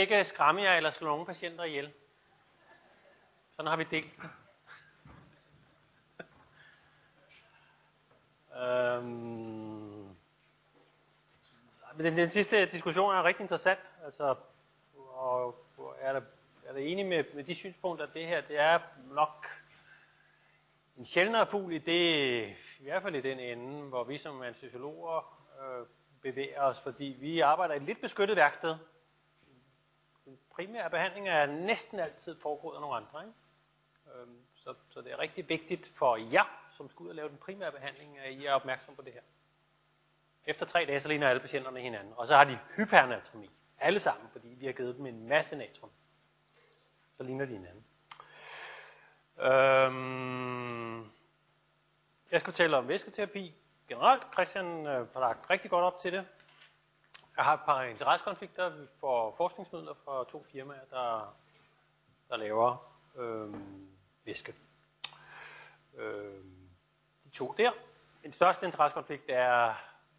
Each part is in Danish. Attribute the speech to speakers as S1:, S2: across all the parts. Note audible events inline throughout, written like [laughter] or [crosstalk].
S1: ikke skræmme jer eller slå nogen patienter ihjel. Sådan har vi delt det. øhm, den, den sidste diskussion er rigtig interessant. Altså, og, og er der er der enig med, med de synspunkter, at det her det er nok en sjældnere fugl i det, i hvert fald i den ende, hvor vi som anestesiologer øh, bevæger os, fordi vi arbejder i et lidt beskyttet værksted. Primære behandling er næsten altid foregået af nogle andre. Ikke? Øhm, så, så det er rigtig vigtigt for jer, som skal ud og lave den primære behandling, at I er opmærksom på det her. Efter tre dage, så ligner alle patienterne hinanden. Og så har de hypernatremi. Alle sammen, fordi vi har givet dem en masse natrium. Så ligner de hinanden. Øhm, jeg skal fortælle om væsketerapi generelt. Christian øh, har lagt rigtig godt op til det. Jeg har et par interessekonflikter. Vi får forskningsmidler fra to firmaer, der, der laver øh, væske. Øh, de to der. Den største interessekonflikt er,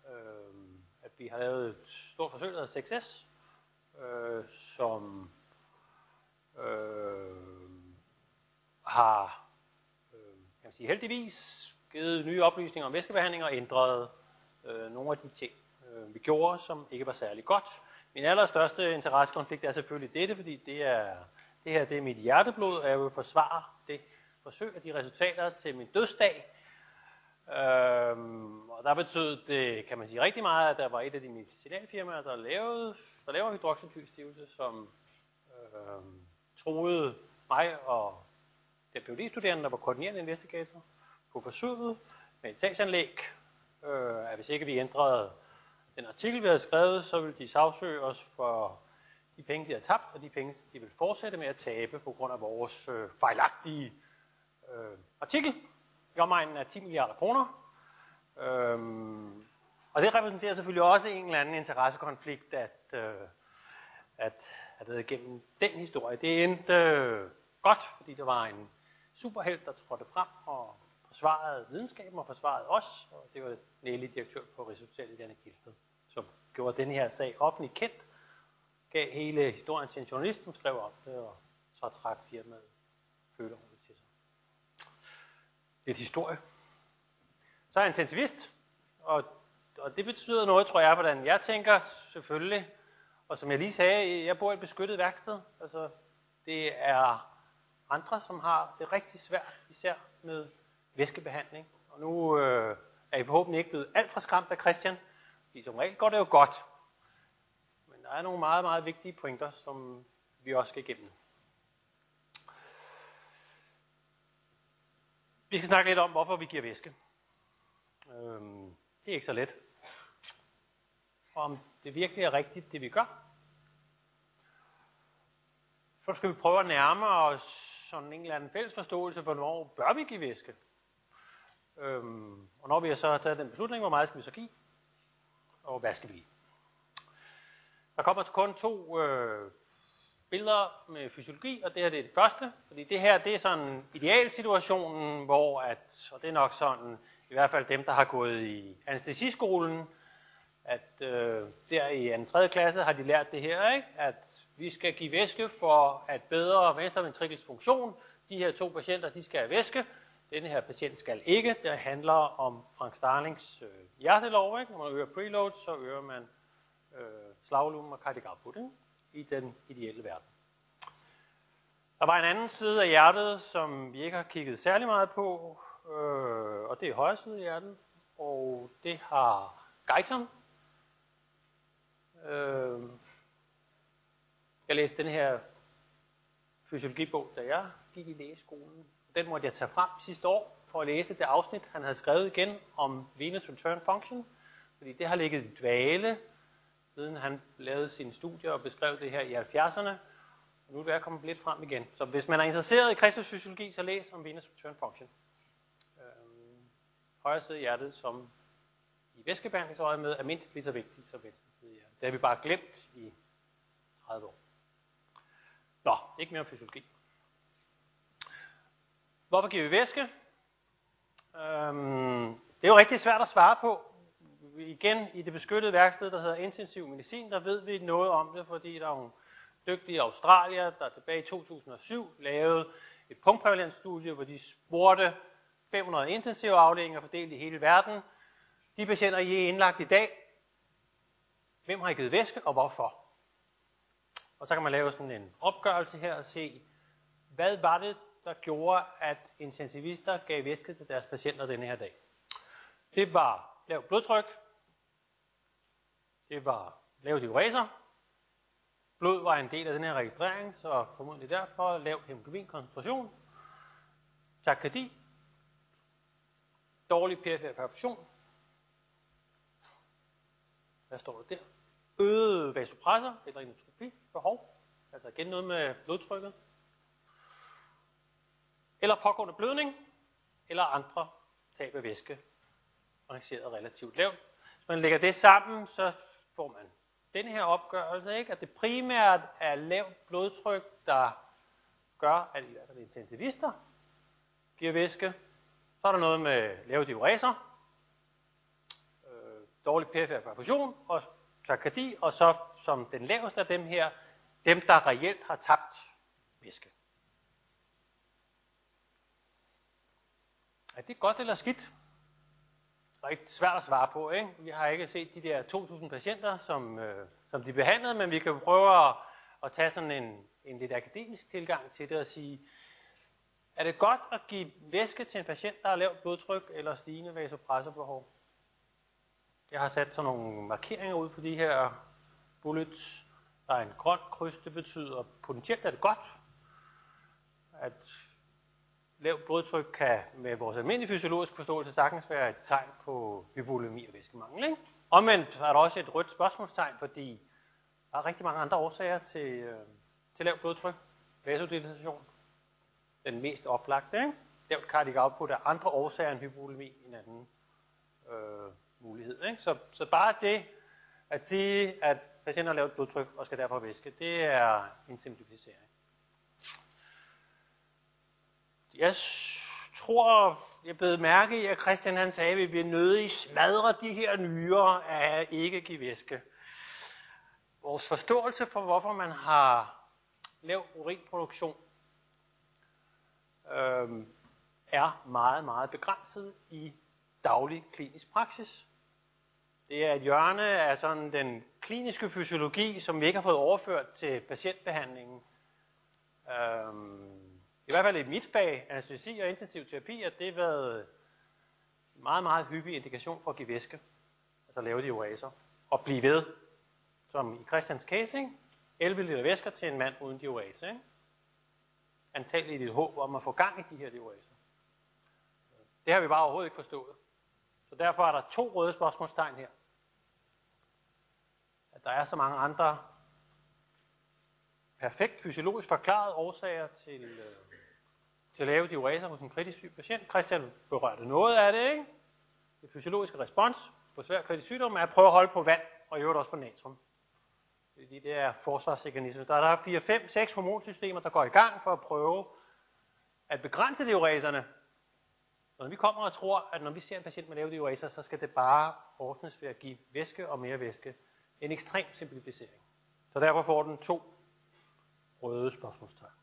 S1: øh, at vi har lavet et stort forsøg, der hedder 6S, øh, som øh, har øh, kan man sige, heldigvis givet nye oplysninger om væskebehandling og ændret øh, nogle af de ting, øh, vi gjorde, som ikke var særlig godt. Min allerstørste interessekonflikt er selvfølgelig dette, fordi det, er, det her det er mit hjerteblod, og jeg vil forsvare det forsøg og de resultater til min dødsdag. Øhm, og der betød det, kan man sige, rigtig meget, at der var et af de medicinalfirmaer, der lavede, der laver hydroxyltylstivelse, som øhm, troede mig og den PhD-studerende, der var koordinerende investigator på forsøget med et sagsanlæg, øh, at hvis ikke vi ændrede den artikel, vi havde skrevet, så ville de sagsøge os for de penge, de havde tabt, og de penge, de vil fortsætte med at tabe på grund af vores øh, fejlagtige øh, artikel i omegnen af 10 milliarder kroner. Øhm, og det repræsenterer selvfølgelig også en eller anden interessekonflikt, at, øh, at, at det gennem den historie, det endte øh, godt, fordi der var en superhelt, der trådte frem og forsvarede videnskaben og forsvarede os, og det var Nelly, direktør på Rigshospitalet Janne Kilsted, som gjorde den her sag offentligt kendt, gav hele historien til en journalist, som skrev om det, og så trak firmaet føler til sig. Lidt historie. Så er jeg intensivist, og, og det betyder noget, tror jeg, hvordan jeg tænker selvfølgelig, og som jeg lige sagde, jeg bor i et beskyttet værksted, altså det er andre, som har det rigtig svært, især med væskebehandling. Og nu øh, er I forhåbentlig ikke blevet alt for skræmt af Christian, fordi som regel går det jo godt. Men der er nogle meget, meget vigtige pointer, som vi også skal igennem. Vi skal snakke lidt om, hvorfor vi giver væske. Øhm, det er ikke så let. Og om det virkelig er rigtigt, det vi gør. Så skal vi prøve at nærme os sådan en eller anden fælles forståelse, hvornår bør vi give væske. Øhm, og når vi har så taget den beslutning, hvor meget skal vi så give, og hvad skal vi give. Der kommer kun to øh, billeder med fysiologi, og det her det er det første, fordi det her det er sådan idealsituationen, hvor at, og det er nok sådan, i hvert fald dem, der har gået i anestesiskolen, at øh, der i en tredje klasse har de lært det her, ikke? at vi skal give væske for at bedre venstreventrikels funktion. De her to patienter, de skal have væske. Denne her patient skal ikke. Det handler om Frank Starlings øh, hjertelov. Ikke? Når man øger preload, så øger man øh, slagvolumen og cardiac output ikke? i den ideelle verden. Der var en anden side af hjertet, som vi ikke har kigget særlig meget på, øh, og det er højre side af hjertet, og det har Geiton. Øh, jeg læste den her fysiologibog, da jeg gik i lægeskolen. Den måtte jeg tage frem sidste år for at læse det afsnit, han havde skrevet igen om Venus Return Function, fordi det har ligget i dvale, siden han lavede sine studier og beskrev det her i 70'erne. Og nu er det kommet lidt frem igen. Så hvis man er interesseret i kredsløbsfysiologi, så læs om Venus Return Function. Øhm, højre side i hjertet som i væskebehandlingsøjet med er mindst lige så vigtigt som venstre side hjertet. Det har vi bare glemt i 30 år. Nå, ikke mere om fysiologi. Hvorfor giver vi væske? Øhm, det er jo rigtig svært at svare på. Igen, i det beskyttede værksted, der hedder intensiv medicin, der ved vi noget om det, fordi der er nogle dygtige australier, der tilbage i 2007 lavede et punktprævalensstudie, hvor de spurgte 500 intensive afdelinger fordelt i hele verden. De patienter, I er indlagt i dag, hvem har I givet væske, og hvorfor? Og så kan man lave sådan en opgørelse her og se, hvad var det, der gjorde, at intensivister gav væske til deres patienter denne her dag. Det var lavt blodtryk, det var lavt diureser, blod var en del af den her registrering, så formodentlig derfor lav hemoglobinkoncentration, takykardi, dårlig perifer perfusion, hvad står der der? Øget vasopressor eller inotropi behov, altså igen noget med blodtrykket, eller pågående blødning, eller andre tab af væske, rangeret relativt lavt. Hvis man lægger det sammen, så får man den her opgørelse, ikke? at det primært er lavt blodtryk, der gør, at i hvert fald intensivister giver væske. Så er der noget med lave diureser, øh, dårlig perifær perfusion og takykardi, og så som den laveste af dem her, dem der reelt har tabt væske. Er det godt eller skidt? rigtig svært at svare på. Ikke? Vi har ikke set de der 2.000 patienter, som, øh, som de behandlede, men vi kan prøve at, at tage sådan en, en lidt akademisk tilgang til det og sige, er det godt at give væske til en patient, der har lavt blodtryk eller stigende vasopressorbehov? Jeg har sat sådan nogle markeringer ud for de her bullets. Der er en grøn kryds, det betyder potentielt er det godt, at lavt blodtryk kan med vores almindelige fysiologiske forståelse sagtens være et tegn på hypolemi og væskemangel. Ikke? Omvendt er der også et rødt spørgsmålstegn, fordi der er rigtig mange andre årsager til, øh, til lavt blodtryk. Vasodilatation, den mest oplagte. Ikke? Lavt cardiac output er andre årsager end hypolemi en anden øh, mulighed. Ikke? Så, så bare det at sige, at patienter har lavt blodtryk og skal derfor væske, det er en simplificering. Jeg tror, jeg blev mærke i, at Christian han sagde, at vi bliver nødig smadre de her nyere af ikke give væske. Vores forståelse for, hvorfor man har lav urinproduktion, øh, er meget, meget begrænset i daglig klinisk praksis. Det er et hjørne af sådan den kliniske fysiologi, som vi ikke har fået overført til patientbehandlingen. Øh, i hvert fald i mit fag, anestesi og intensiv terapi, at det har været en meget, meget hyppig indikation for at give væske, altså lave de oaser. og blive ved, som i Christians casing, 11 liter væsker til en mand uden diurese. Ikke? Antageligt i et håb om at få gang i de her oaser. Det har vi bare overhovedet ikke forstået. Så derfor er der to røde spørgsmålstegn her. At der er så mange andre perfekt fysiologisk forklarede årsager til, øh, til at lave diureser hos en kritisk syg patient. Christian berørte noget af det, ikke? Det fysiologiske respons på svær kritisk sygdom er at prøve at holde på vand, og i øvrigt også på natrium. Fordi det er forsvarsorganismer. Der er 4, 5, 6 hormonsystemer, der går i gang for at prøve at begrænse diureserne. Når vi kommer og tror, at når vi ser en patient med lave diureser, så skal det bare ordnes ved at give væske og mere væske. En ekstrem simplificering. Så derfor får den to røde spørgsmålstegn.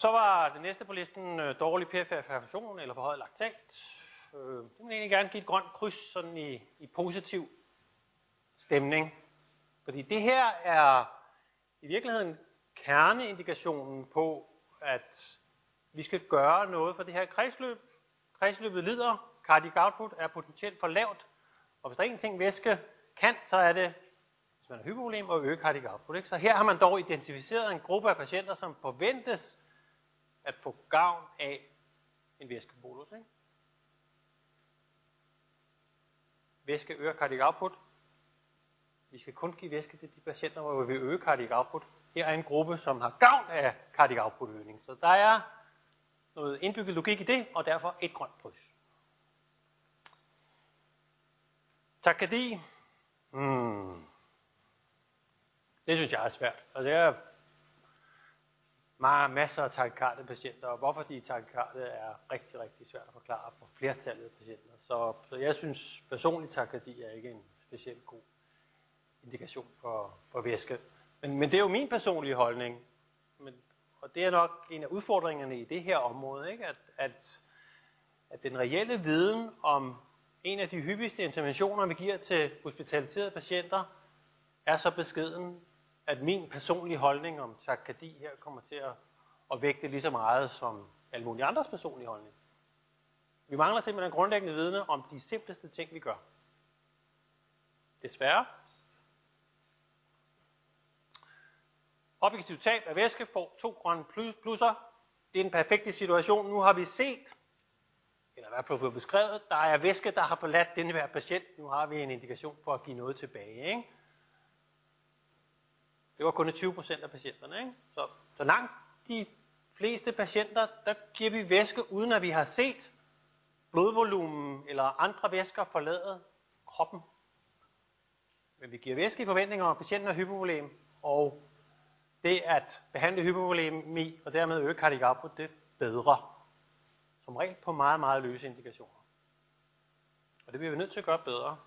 S1: Så var det næste på listen øh, dårlig perfektion eller forhøjet laktat. Øh, det vil egentlig gerne give et grønt kryds sådan i, i positiv stemning. Fordi det her er i virkeligheden kerneindikationen på, at vi skal gøre noget for det her kredsløb. Kredsløbet lider, cardiac output er potentielt for lavt, og hvis der er en ting væske kan, så er det, hvis man har hypovolem, at øge cardiac output. Ikke? Så her har man dog identificeret en gruppe af patienter, som forventes at få gavn af en væskebolus. Ikke? Væske øger cardiac output. Vi skal kun give væske til de patienter, hvor vi vil øge cardiac output. Her er en gruppe, som har gavn af cardiac output øgning. Så der er noget indbygget logik i det, og derfor et grønt kryds. Takadi. Hmm. Det synes jeg er svært. Altså jeg er meget, masser af takykarde patienter, og hvorfor de takykarde er rigtig, rigtig svært at forklare for flertallet af patienter. Så, så jeg synes personligt takykardi er ikke en specielt god indikation for, for væske. Men, men det er jo min personlige holdning, men, og det er nok en af udfordringerne i det her område, ikke? At, at, at den reelle viden om en af de hyppigste interventioner, vi giver til hospitaliserede patienter, er så beskeden, at min personlige holdning om takkadi her kommer til at, at vægte lige så meget som alle mulige andres personlige holdning. Vi mangler simpelthen grundlæggende viden om de simpleste ting, vi gør. Desværre. Objektivt tab af væske får to grønne plusser. Det er den perfekte situation. Nu har vi set, eller i hvert fald fået beskrevet, der er væske, der har forladt denne her patient. Nu har vi en indikation for at give noget tilbage. Ikke? Det var kun 20 procent af patienterne. Ikke? Så, så langt de fleste patienter, der giver vi væske, uden at vi har set blodvolumen eller andre væsker forlade kroppen. Men vi giver væske i forventninger om, at patienten har hypovolem, og det at behandle hypovolemi og dermed øge cardiac output, det bedre. Som regel på meget, meget løse indikationer. Og det bliver vi nødt til at gøre bedre.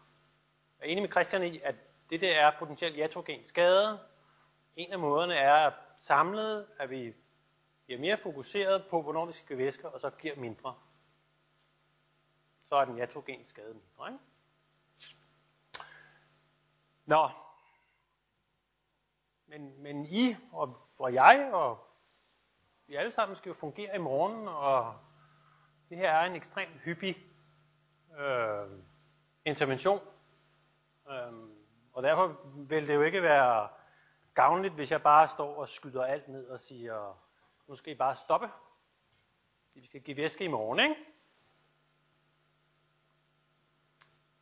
S1: Jeg er enig med Christian i, at det der er potentielt iatrogen skade. En af måderne er at samlet, at vi bliver mere fokuseret på, hvornår vi skal give væsker, og så giver mindre. Så er den iatrogen skade mindre. Ikke? Nå, men, men I og, og jeg og vi alle sammen skal jo fungere i morgen, og det her er en ekstremt hyppig øh, intervention. Øh, og derfor vil det jo ikke være gavnligt, hvis jeg bare står og skyder alt ned og siger, nu skal I bare stoppe. Vi skal give væske i morgen, ikke?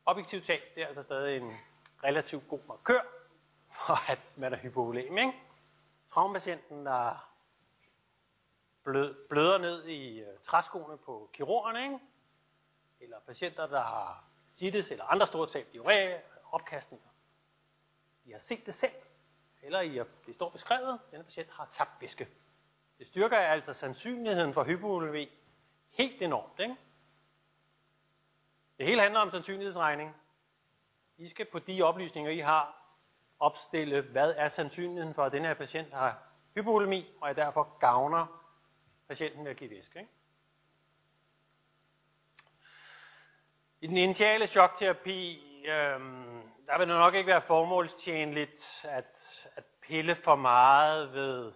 S1: Objektivt talt, det er altså stadig en relativt god markør for, at man er hypovolem, ikke? Traumapatienten, der blød, bløder ned i øh, træskoene på kirurgerne, ikke? eller patienter, der har sittes eller andre store tab, diarré, opkastninger. De har set det selv, eller i, det står beskrevet, at denne patient har tabt væske. Det styrker altså sandsynligheden for hypovolemi helt enormt. Ikke? Det hele handler om sandsynlighedsregning. I skal på de oplysninger, I har, opstille, hvad er sandsynligheden for, at denne her patient har hypovolemi, og jeg derfor gavner patienten ved at give væske. Ikke? I den initiale chokterapi, øhm, der vil nok ikke være formålstjenligt at, at pille for meget ved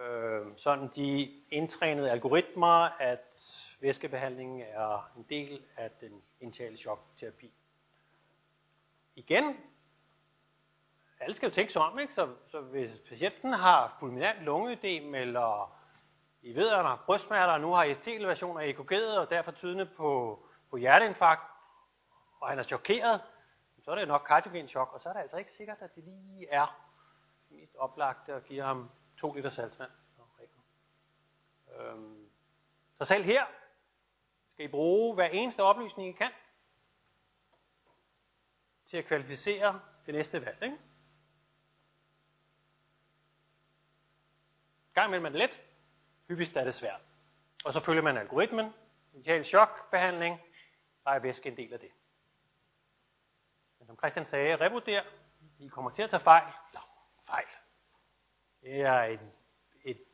S1: øh, sådan de indtrænede algoritmer, at væskebehandlingen er en del af den initiale chokterapi. Igen, alle skal jo tænke sig om, ikke? Så, så hvis patienten har fulminant lungeødem, eller I ved, at han har brystsmerter, og nu har ST-elevationer af EKG'et, og derfor tydende på, på hjerteinfarkt, og han er chokeret, så er det nok kardiogen chok, og så er det altså ikke sikkert, at det lige er mest oplagte at give ham 2 liter saltvand. Øhm, så selv her skal I bruge hver eneste oplysning, I kan, til at kvalificere det næste valg. Ikke? Gang imellem er det let, hyppigst er det svært. Og så følger man algoritmen, initial chokbehandling, der er væske en del af det. Som Christian sagde, revurder, I kommer til at tage fejl. Nå, fejl. Det er et, et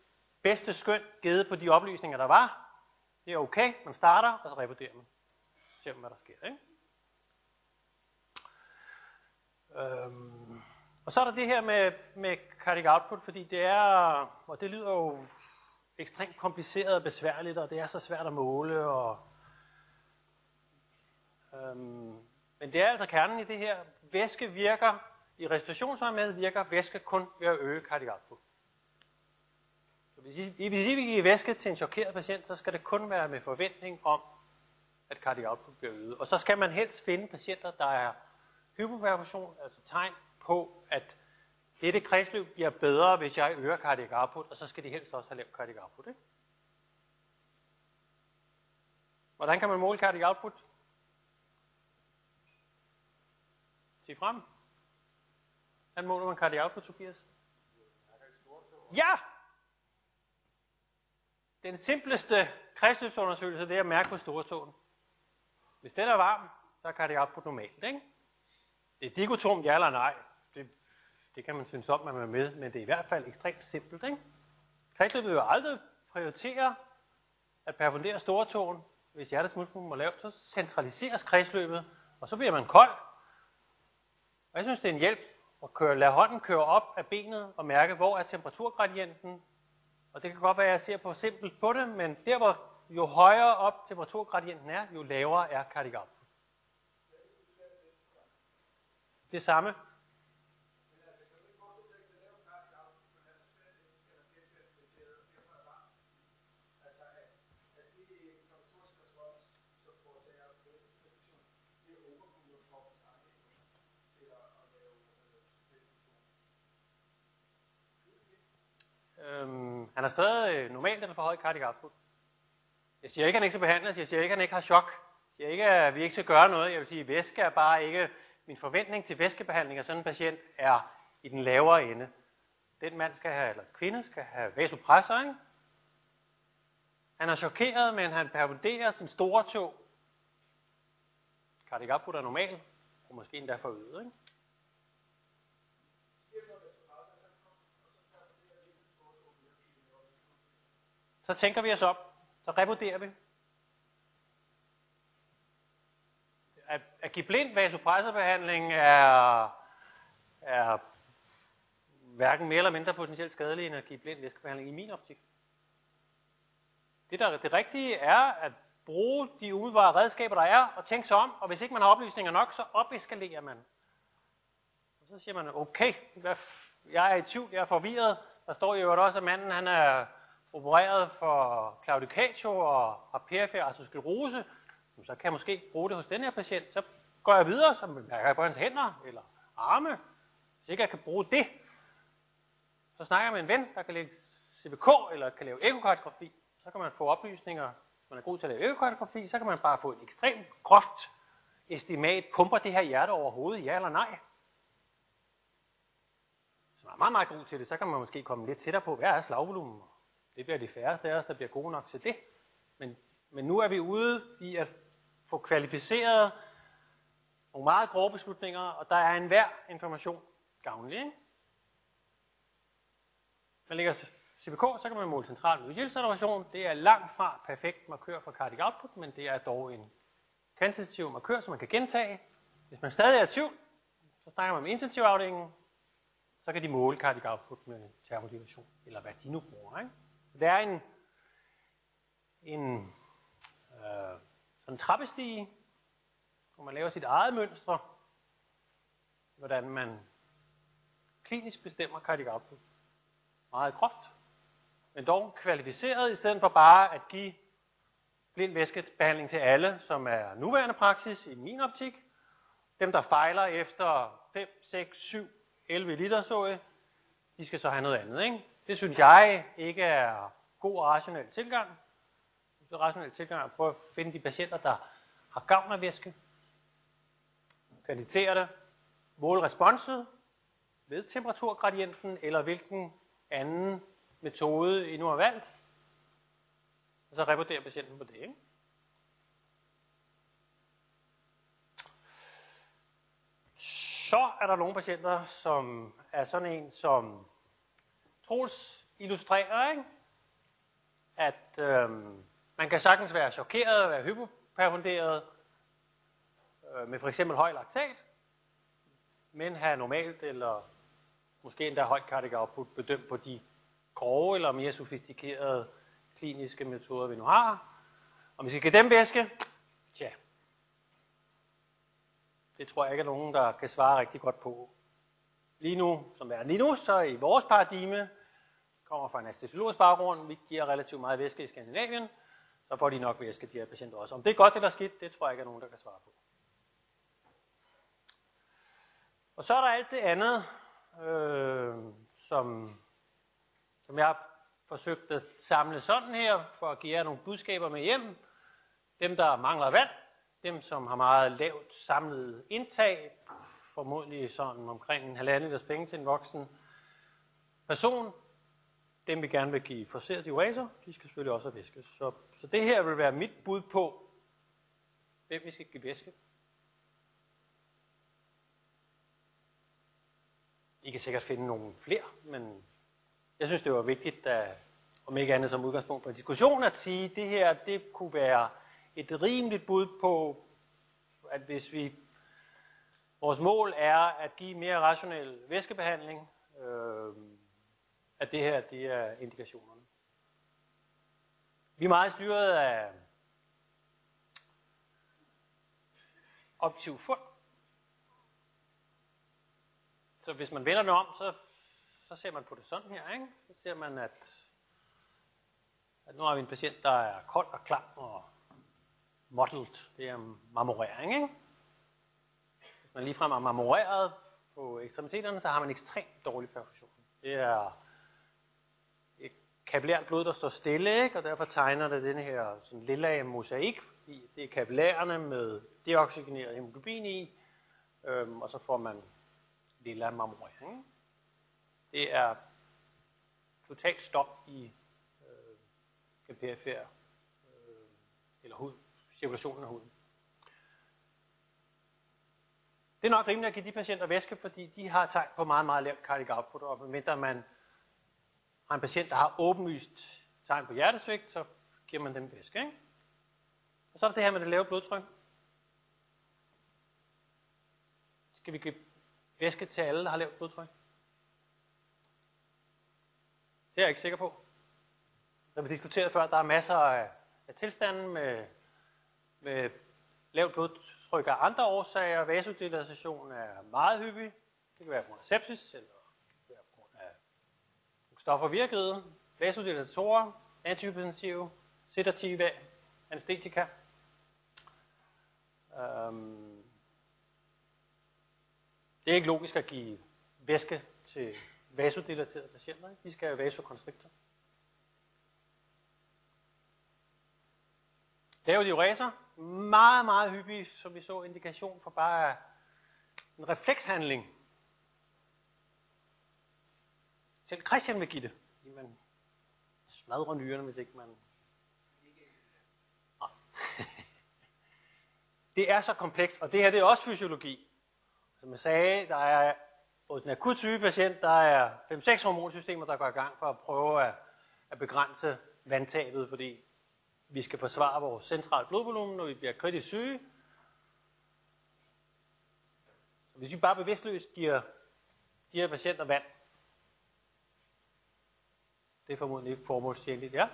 S1: bedste skøn givet på de oplysninger, der var. Det er okay, man starter, og så revurderer man. Ser hvad der sker. Ikke? Øhm, og så er der det her med, med cardiac output, fordi det er, og det lyder jo ekstremt kompliceret og besværligt, og det er så svært at måle. Og, øhm, men det er altså kernen i det her. Væske virker, i restaurationsøjemed virker væske kun ved at øge cardiac output. Så hvis I, hvis I vil give væske til en chokeret patient, så skal det kun være med forventning om, at cardiac output bliver øget. Og så skal man helst finde patienter, der er hypoperfusion, altså tegn på, at dette kredsløb bliver bedre, hvis jeg øger cardiac output, og så skal de helst også have lavt cardiac output. Ikke? Hvordan kan man måle cardiac output? Sig frem. Han måler man kardial output, Tobias? Ja! Den simpleste kredsløbsundersøgelse, det er at mærke på stortåen. Hvis den er varm, så er kardial output normalt. Ikke? Det er dikotom, ja eller nej. det, det kan man synes om, at man er med, men det er i hvert fald ekstremt simpelt. Ikke? Kredsløbet vil jo aldrig prioritere at perfundere stortåen, hvis hjertets muskler er lavt, så centraliseres kredsløbet, og så bliver man kold. Og jeg synes, det er en hjælp at køre, lade hånden køre op af benet og mærke, hvor er temperaturgradienten. Og det kan godt være, at jeg ser på simpelt på det, men der hvor jo højere op temperaturgradienten er, jo lavere er cardiac. Det samme. Øhm, han har stadig øh, normalt eller for høj cardiac output. Jeg siger ikke, at han ikke skal behandles. Jeg siger ikke, at han ikke har chok. Jeg siger ikke, at vi ikke skal gøre noget. Jeg vil sige, at væske er bare ikke... Min forventning til væskebehandling af sådan en patient er i den lavere ende. Den mand skal have, eller kvinde skal have vasopressor, ikke? Han er chokeret, men han perfunderer sin store tog. Cardiac output er normal, og måske endda forøget, ikke? Så tænker vi os op, så revurderer vi. At, at give blind vasopressorbehandling er, er hverken mere eller mindre potentielt skadelig end at give blind væskebehandling i min optik. Det, der, det rigtige er at bruge de umiddelbare redskaber, der er, og tænke sig om, og hvis ikke man har oplysninger nok, så opeskalerer man. Og så siger man, okay, jeg er i tvivl, jeg er forvirret. Der står jo også, at manden han er opereret for claudicatio og har perifer arteriosklerose, altså så kan jeg måske bruge det hos den her patient. Så går jeg videre, så mærker jeg på hans hænder eller arme. Hvis ikke jeg kan bruge det, så snakker jeg med en ven, der kan lægge CVK eller kan lave ekokardiografi. Så kan man få oplysninger, hvis man er god til at lave ekokardiografi, så kan man bare få et ekstremt groft estimat. Pumper det her hjerte overhovedet, ja eller nej? Hvis man er meget, meget god til det, så kan man måske komme lidt tættere på, hvad er slagvolumen? Det bliver de færreste af os, der bliver gode nok til det. Men, men nu er vi ude i at få kvalificeret nogle meget grove beslutninger, og der er enhver information gavnlig. Ikke? Man lægger CPK, så kan man måle central muskelsaturation. Det er langt fra perfekt markør for cardiac output, men det er dog en kvantitativ markør, som man kan gentage. Hvis man stadig er i tvivl, så snakker man med intensivafdelingen, så kan de måle cardiac output med termodivation, eller hvad de nu bruger. Ikke? Der er en, en øh, sådan en trappestige, hvor man laver sit eget mønstre, hvordan man klinisk bestemmer cardiac output. Meget groft, men dog kvalificeret, i stedet for bare at give blind væskebehandling til alle, som er nuværende praksis i min optik. Dem, der fejler efter 5, 6, 7, 11 liter så de skal så have noget andet. Ikke? Det synes jeg ikke er god og rationel tilgang. Det er rationel tilgang at prøve at finde de patienter, der har gavn af væske. Kvalitere det. Måle responset ved temperaturgradienten, eller hvilken anden metode I nu har valgt. Og så revurdere patienten på det. Ikke? Så er der nogle patienter, som er sådan en, som Troels illustrerer, ikke? at øh, man kan sagtens være chokeret, være hypoperfunderet, øh, med for eksempel høj laktat, men have normalt eller måske endda højt cardiac output bedømt på de grove eller mere sofistikerede kliniske metoder, vi nu har. Om vi skal give dem væske, tja, det tror jeg ikke er nogen, der kan svare rigtig godt på. Lige nu, som er lige nu, så i vores paradigme, kommer fra en anestesiologisk baggrund, vi giver relativt meget væske i Skandinavien, så får de nok væske, de her patienter også. Om det er godt eller skidt, det tror jeg ikke er nogen, der kan svare på. Og så er der alt det andet, øh, som, som jeg har forsøgt at samle sådan her, for at give jer nogle budskaber med hjem. Dem, der mangler vand, dem, som har meget lavt samlet indtag, formodentlig sådan omkring en halvanden liters penge til en voksen person, dem vi gerne vil give forseret diureser, de skal selvfølgelig også have væske. Så, så det her vil være mit bud på, hvem vi skal give væske. I kan sikkert finde nogle flere, men jeg synes, det var vigtigt, at, om ikke andet som udgangspunkt for en diskussion, at sige, at det her det kunne være et rimeligt bud på, at hvis vi vores mål er at give mere rationel væskebehandling, øh, at det her det er indikationerne. Vi er meget styret af objektiv fund. Så hvis man vender det om, så, så ser man på det sådan her. Ikke? Så ser man, at, at nu har vi en patient, der er kold og klam og mottled. Det er marmorering. Ikke? Man ligefrem er marmoreret på ekstremiteterne, så har man ekstremt dårlig perfusion. Det er et kapillært blod, der står stille, ikke? og derfor tegner det den her sådan lilla mosaik. Det er kapillærerne med deoxygeneret hemoglobin i, øhm, og så får man lilla marmorering. Det er totalt stop i øh, den perifære øh, eller hud, cirkulationen af huden. Det er nok rimeligt at give de patienter væske, fordi de har tegn på meget, meget lavt cardiac output, og medmindre man har en patient, der har åbenlyst tegn på hjertesvigt, så giver man dem væske. Ikke? Og så er der det her med det lave blodtryk. Skal vi give væske til alle, der har lavt blodtryk? Det er jeg ikke sikker på. Når vi diskuterede før, der er masser af, af tilstanden med, med lavt blodtryk af andre årsager. Vasodilatation er meget hyppig. Det kan være på grund af sepsis, eller det kan være på grund af stoffer virkede. Vasodilatorer, antihypertensive, sedative, anestetika. Øhm, det er ikke logisk at give væske til vasodilaterede patienter. De skal have vasokonstriktor. Lave diureser, meget, meget hyppigt, som vi så indikation for bare en reflekshandling. Selv Christian vil give det, fordi man smadrer nyrerne, hvis ikke man... [laughs] Det er så komplekst, og det her det er også fysiologi. Som jeg sagde, der er hos en akut syge patient, der er 5-6 hormonsystemer, der går i gang for at prøve at, at begrænse vandtabet, fordi vi skal forsvare vores centrale blodvolumen, når vi bliver kritisk syge. Hvis vi bare bevidstløst giver de her patienter vand, det er formodentlig ikke formålstjenligt, ja?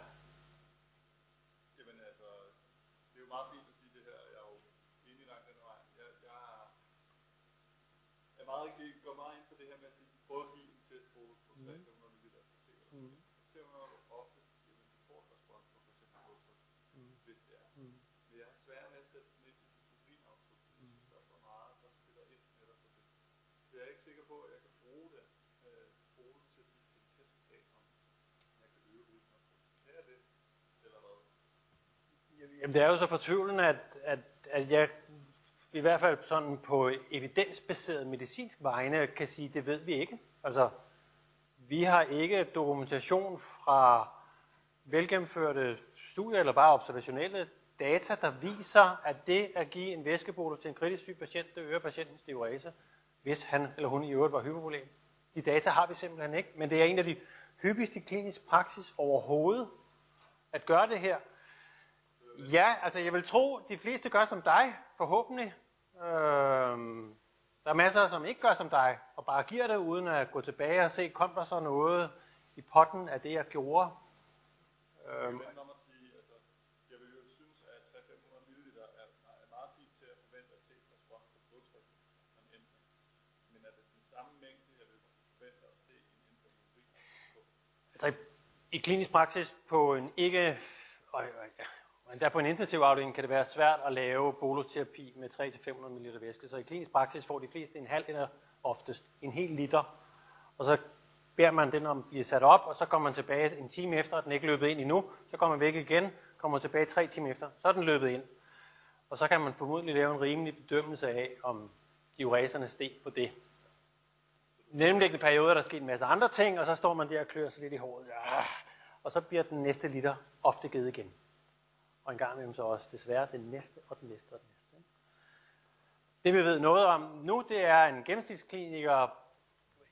S1: Jamen, det er jo så fortvivlende, at, at, at jeg i hvert fald sådan på evidensbaseret medicinsk vegne kan sige, det ved vi ikke. Altså, vi har ikke dokumentation fra velgennemførte studier eller bare observationelle data, der viser, at det at give en væskebolus til en kritisk syg patient, det øger patientens diurese, hvis han eller hun i øvrigt var hypovolem. De data har vi simpelthen ikke, men det er en af de hyppigste klinisk praksis overhovedet at gøre det her. Ja, altså jeg vil tro, de fleste gør som dig, forhåbentlig. Øhm, der er masser, som ikke gør som dig, og bare giver det, uden at gå tilbage og se, kom der så noget i potten af det, jeg gjorde. Øhm, Altså i klinisk praksis på en ikke, og, og på en intensiv afdeling kan det være svært at lave bolusterapi med 300-500 ml væske. Så i klinisk praksis får de fleste en halv eller oftest en hel liter. Og så beder man den om at blive sat op, og så kommer man tilbage en time efter, at den ikke er løbet ind endnu. Så kommer man væk igen, kommer tilbage tre timer efter, så er den løbet ind. Og så kan man formodentlig lave en rimelig bedømmelse af, om diureserne steg på det mellemliggende periode er der sket en masse andre ting, og så står man der og klør sig lidt i håret. Ja. Og så bliver den næste liter ofte givet igen. Og en gang imellem så også desværre den næste og den næste og den næste. Det vi ved noget om nu, det er en gennemsnitskliniker,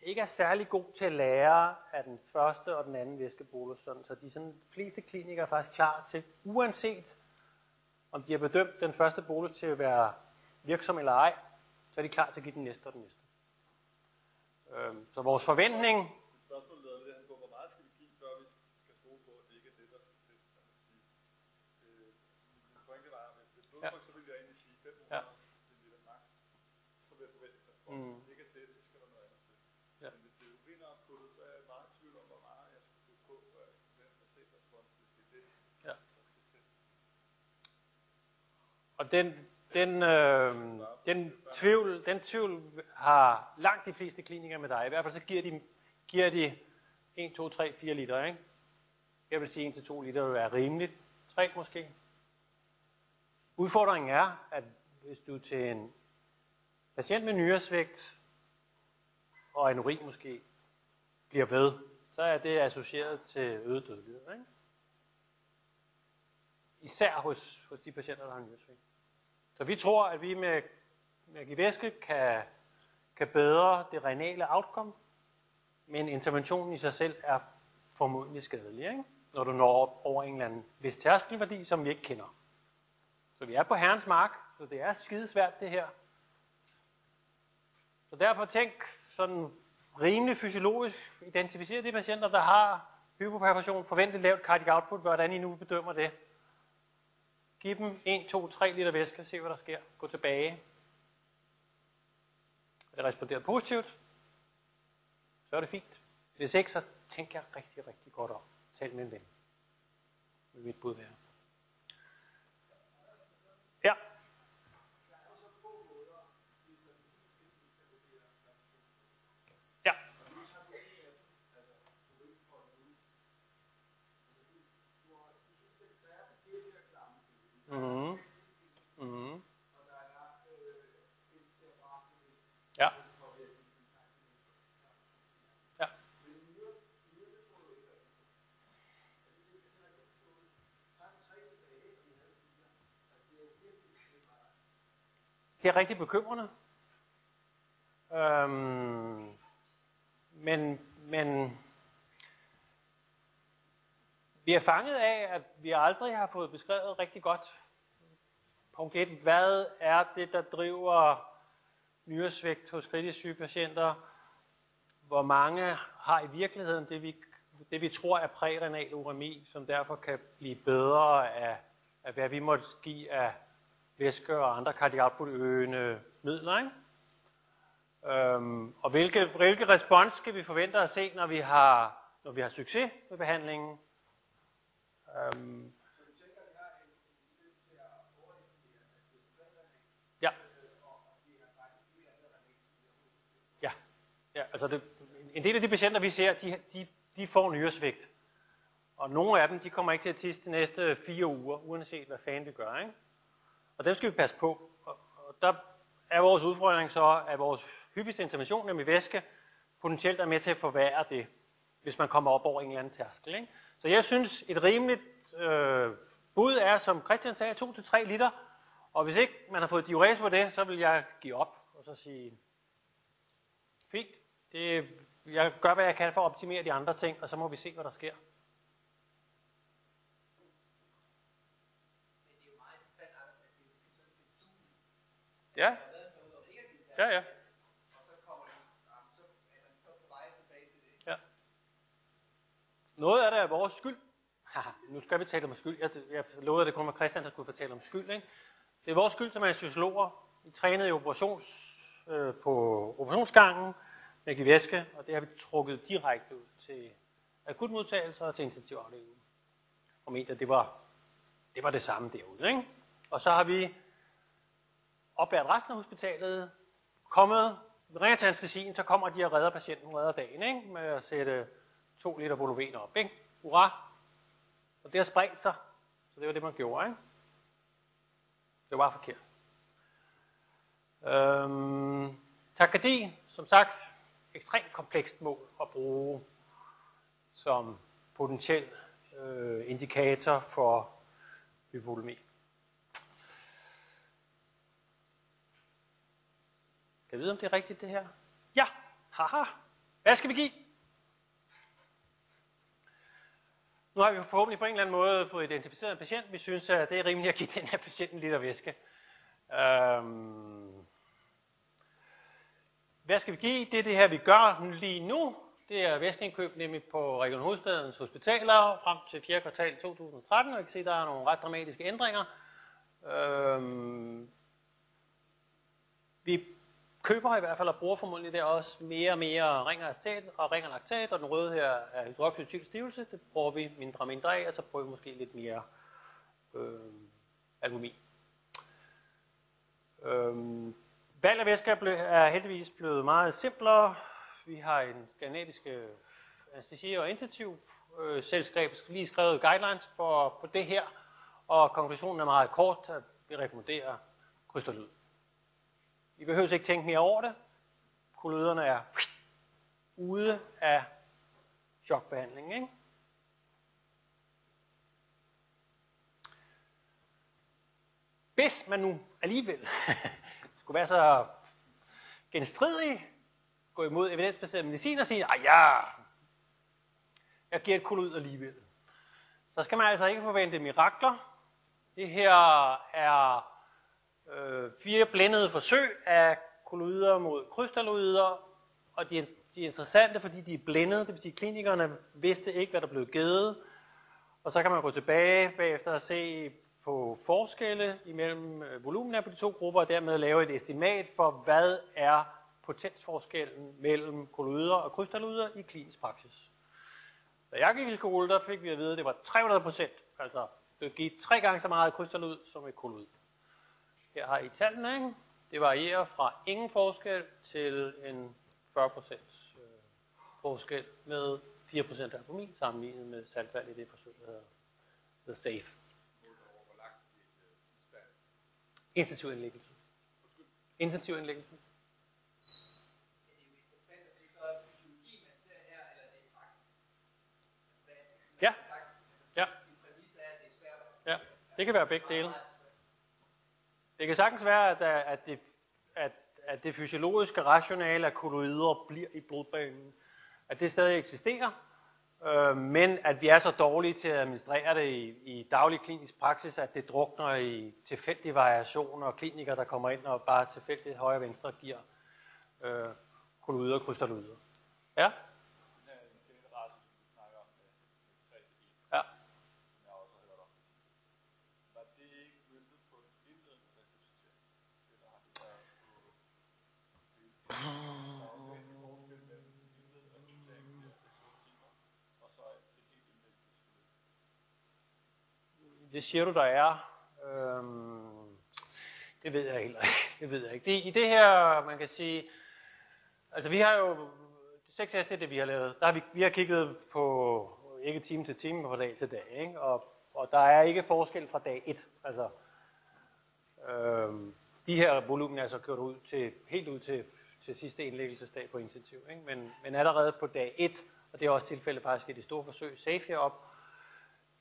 S1: ikke er særlig god til at lære af den første og den anden væskebolus, sådan, så de sådan, fleste klinikere er faktisk klar til, uanset om de har bedømt den første bolus til at være virksom eller ej, så er de klar til at give den næste og den næste. Øhm, så vores forventning...
S2: Spørgsmålet er lidt på, hvor meget skal vi give, før vi skal stole på, at det ikke er det, der skal til. Øh, min pointe var, at hvis blodtryk, så vil jeg egentlig sige 500
S1: Ja.
S2: ml max. Så vil jeg forvente en respons.
S1: Mm.
S2: Hvis det ikke er det, så skal der noget andet til.
S1: Ja.
S2: Men hvis det er urinoutputtet, så er jeg meget i tvivl om, hvor meget jeg skal putte på, før jeg kan forvente at se respons, hvis det er det,
S1: Ja.
S2: der skal til.
S1: Og den, den, øh, den, tvivl, den tvivl har langt de fleste klinikere med dig. I hvert fald så giver de, giver de 1, 2, 3, 4 liter. Ikke? Jeg vil sige 1 til 2 liter vil være rimeligt. 3 måske. Udfordringen er, at hvis du til en patient med nyresvægt og anuri måske bliver ved, så er det associeret til øget dødelighed. Ikke? Især hos, hos de patienter, der har nyresvægt. Så vi tror, at vi med, med at give væske kan, kan bedre det renale outcome, men interventionen i sig selv er formodentlig skadelig, ikke? når du når op over en eller anden vis tærskelværdi, som vi ikke kender. Så vi er på herrens mark, så det er skidesvært det her. Så derfor tænk sådan rimelig fysiologisk, identificere de patienter, der har hypoperfusion, forventet lavt cardiac output, hvordan I nu bedømmer det. Giv dem 1, 2, 3 liter væske, se hvad der sker. Gå tilbage. Er det responderet positivt, så er det fint. Hvis ikke, så tænker jeg rigtig, rigtig godt om. Tal med en ven. Vil mit bud være. Ja. Ja. Mhm. Mhm. Ja. Ja. Det er rigtig bekymrende. Øhm, men, men vi er fanget af, at vi aldrig har fået beskrevet rigtig godt. Punkt 1. Hvad er det, der driver nyresvigt hos kritisk syge patienter? Hvor mange har i virkeligheden det, vi, det, vi tror er prærenal uremi, som derfor kan blive bedre af, af hvad vi måtte give af væske og andre kardiakputøgende midler. Ikke? Øhm, og hvilke, hvilke respons skal vi forvente at se, når vi har, når vi har succes med behandlingen? Øhm, ja. Ja, ja altså det, en del af de patienter, vi ser, de, de, de får nyresvigt. Og nogle af dem, de kommer ikke til at tisse de næste fire uger, uanset hvad fanden vi gør. Ikke? Og dem skal vi passe på. Og, og der er vores udfordring så, at vores hyppigste intervention, nemlig væske, potentielt er med til at forværre det, hvis man kommer op over en eller anden tærskel. Ikke? Så jeg synes, et rimeligt øh, bud er, som Christian sagde, 2-3 liter. Og hvis ikke man har fået diurese på det, så vil jeg give op og så sige, fint, det, jeg gør, hvad jeg kan for at optimere de andre ting, og så må vi se, hvad der sker.
S3: Men det er jo meget interessant, Anders, at det er simpelthen bedueligt.
S1: Ja,
S3: Der har været en periode, hvor det ikke er givet til
S1: ja, ja.
S3: og så kommer det, jamen, så er man så på vej Ja. Ja, det.
S1: Noget af det er vores skyld. Haha, nu skal vi tale om skyld. Jeg, jeg lovede, at det kun var Christian, der skulle fortælle om skyld. Ikke? Det er vores skyld som anestesiologer. Vi trænede i operations, øh, på operationsgangen med at give væske, og det har vi trukket direkte ud til akutmodtagelser og til intensivafdelingen. Og mente, at det var, det var det samme derude. Ikke? Og så har vi oplært resten af hospitalet, kommet, ringer til anestesien, så kommer de og redder patienten, redder dagen, ikke? med at sætte to liter volumen op. Ikke? Hurra! Og det har spredt sig, så det var det, man gjorde. Ikke? Det var forkert. Øhm, takardi, som sagt, ekstremt komplekst mål at bruge som potentiel øh, indikator for hypovolemi. Kan jeg vide, om det er rigtigt, det her? Ja, haha. Hvad skal vi give? Nu har vi forhåbentlig på en eller anden måde fået identificeret en patient. Vi synes, at det er rimeligt at give den her patient en liter væske. Øhm, hvad skal vi give? Det er det her, vi gør lige nu. Det er væskeindkøb nemlig på Region Hovedstadens hospitaler frem til 4. kvartal 2013. Og I kan se, der er nogle ret dramatiske ændringer. Øhm, vi køber i hvert fald og bruger formodentlig der også mere og mere ring og acetat og ring og og den røde her er hydroxyetylstivelse. Det bruger vi mindre og mindre af, og så bruger vi måske lidt mere øh, albumin. Øh, valg af væske er, heldigvis blevet meget simplere. Vi har en skandinavisk øh, anestesi- og intensiv øh, selskab lige skrevet guidelines for, på det her, og konklusionen er meget kort, at vi rekommenderer krystalyd. I behøver ikke tænke mere over det. Kolloiderne er ude af chokbehandling. Ikke? Hvis man nu alligevel [laughs] skulle være så genstridig, gå imod evidensbaseret medicin og sige, at ja, jeg giver et kolod alligevel. Så skal man altså ikke forvente mirakler. Det her er øh, fire blændede forsøg af kolloider mod krystalloider, og de er, de er interessante, fordi de er blændede, det vil sige, at klinikerne vidste ikke, hvad der blev givet, og så kan man gå tilbage bagefter og se på forskelle imellem øh, volumen på de to grupper, og dermed lave et estimat for, hvad er potensforskellen mellem kolloider og krystalloider i klinisk praksis. Da jeg gik i skole, der fik vi at vide, at det var 300 procent, altså det gik tre gange så meget krystalloid som et kolloid. Her har I tallene, ikke? Det varierer fra ingen forskel til en 40% øh, forskel med 4 procent albumin sammenlignet med saltvand i det forsøg, der hedder The Safe. Intensiv indlæggelse. Intensiv indlæggelse.
S3: Eller det er praksis.
S1: Ja. Ja. Ja, det kan være begge dele. Det kan sagtens være, at, at, det, at, at det fysiologiske rationale af kolloider bliver i blodbanen, at det stadig eksisterer, øh, men at vi er så dårlige til at administrere det i, i daglig klinisk praksis, at det drukner i tilfældige variationer, og klinikere, der kommer ind og bare tilfældigt højre og venstre giver øh, kolloider og krystalloider. Ja?
S2: Den her intelligente som du snakker om med, med 3 til 1,
S1: Ja.
S2: som jeg også har hørt om. Var det ikke møntet på en indledende resuscitering? Eller har det været på... Der er jo en væsentlig forskel mellem indledende resuscitering i 6-8 timer, og så et helt indlæggelsesforløb.
S1: Det siger du, der er. Øhm, det ved jeg heller ikke. Det ved jeg ikke. Det, I det her, man kan sige, altså vi har jo, 6S, det er det, vi har lavet. Der har vi, vi har kigget på, ikke time til time, men fra dag til dag. Ikke? Og, og der er ikke forskel fra dag 1. Altså, øhm, de her volumen er så kørt ud til, helt ud til, til sidste indlæggelsesdag på intensiv. Ikke? Men, men allerede på dag 1, og det er også tilfældet faktisk i det store forsøg, safe op,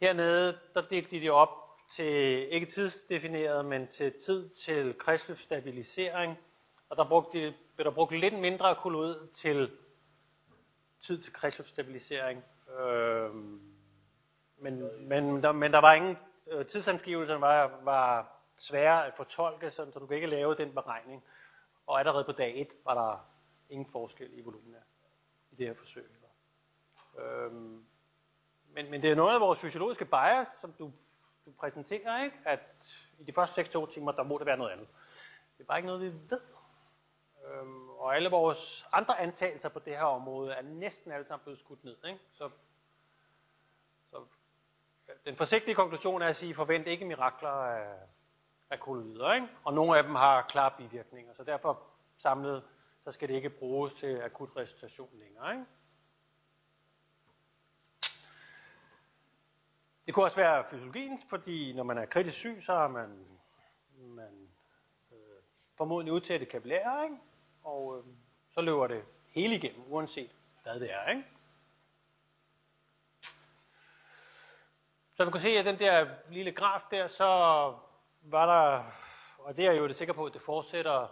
S1: Hernede, der delte de det op til, ikke tidsdefineret, men til tid til kredsløbsstabilisering. Og der brugte de, blev der brugt lidt mindre kolloid til tid til kredsløbsstabilisering. Øhm, men, men, der, men der var ingen, øh, tidsangivelserne var, var svære at fortolke, sådan, så du kan ikke lave den beregning. Og allerede på dag 1 var der ingen forskel i volumen i det her forsøg. Øhm, men, men det er noget af vores fysiologiske bias, som du, du præsenterer, ikke? at i de første 6-2 timer, der må det være noget andet. Det er bare ikke noget, vi ved. Øhm, og alle vores andre antagelser på det her område er næsten alle sammen blevet skudt ned. Ikke? Så, så den forsigtige konklusion er at sige, forvent ikke mirakler af, af kolonider. Ikke? Og nogle af dem har klare bivirkninger, så derfor samlet, så skal det ikke bruges til akut resuscitation længere. Ikke? Det kunne også være fysiologien, fordi når man er kritisk syg, så har man, man øh, formodentlig udtætte kapillærer, ikke? og øh, så løber det hele igennem, uanset hvad det er. Ikke? Så man kunne se, at den der lille graf der, så var der, og det er jeg jo det sikker på, at det fortsætter,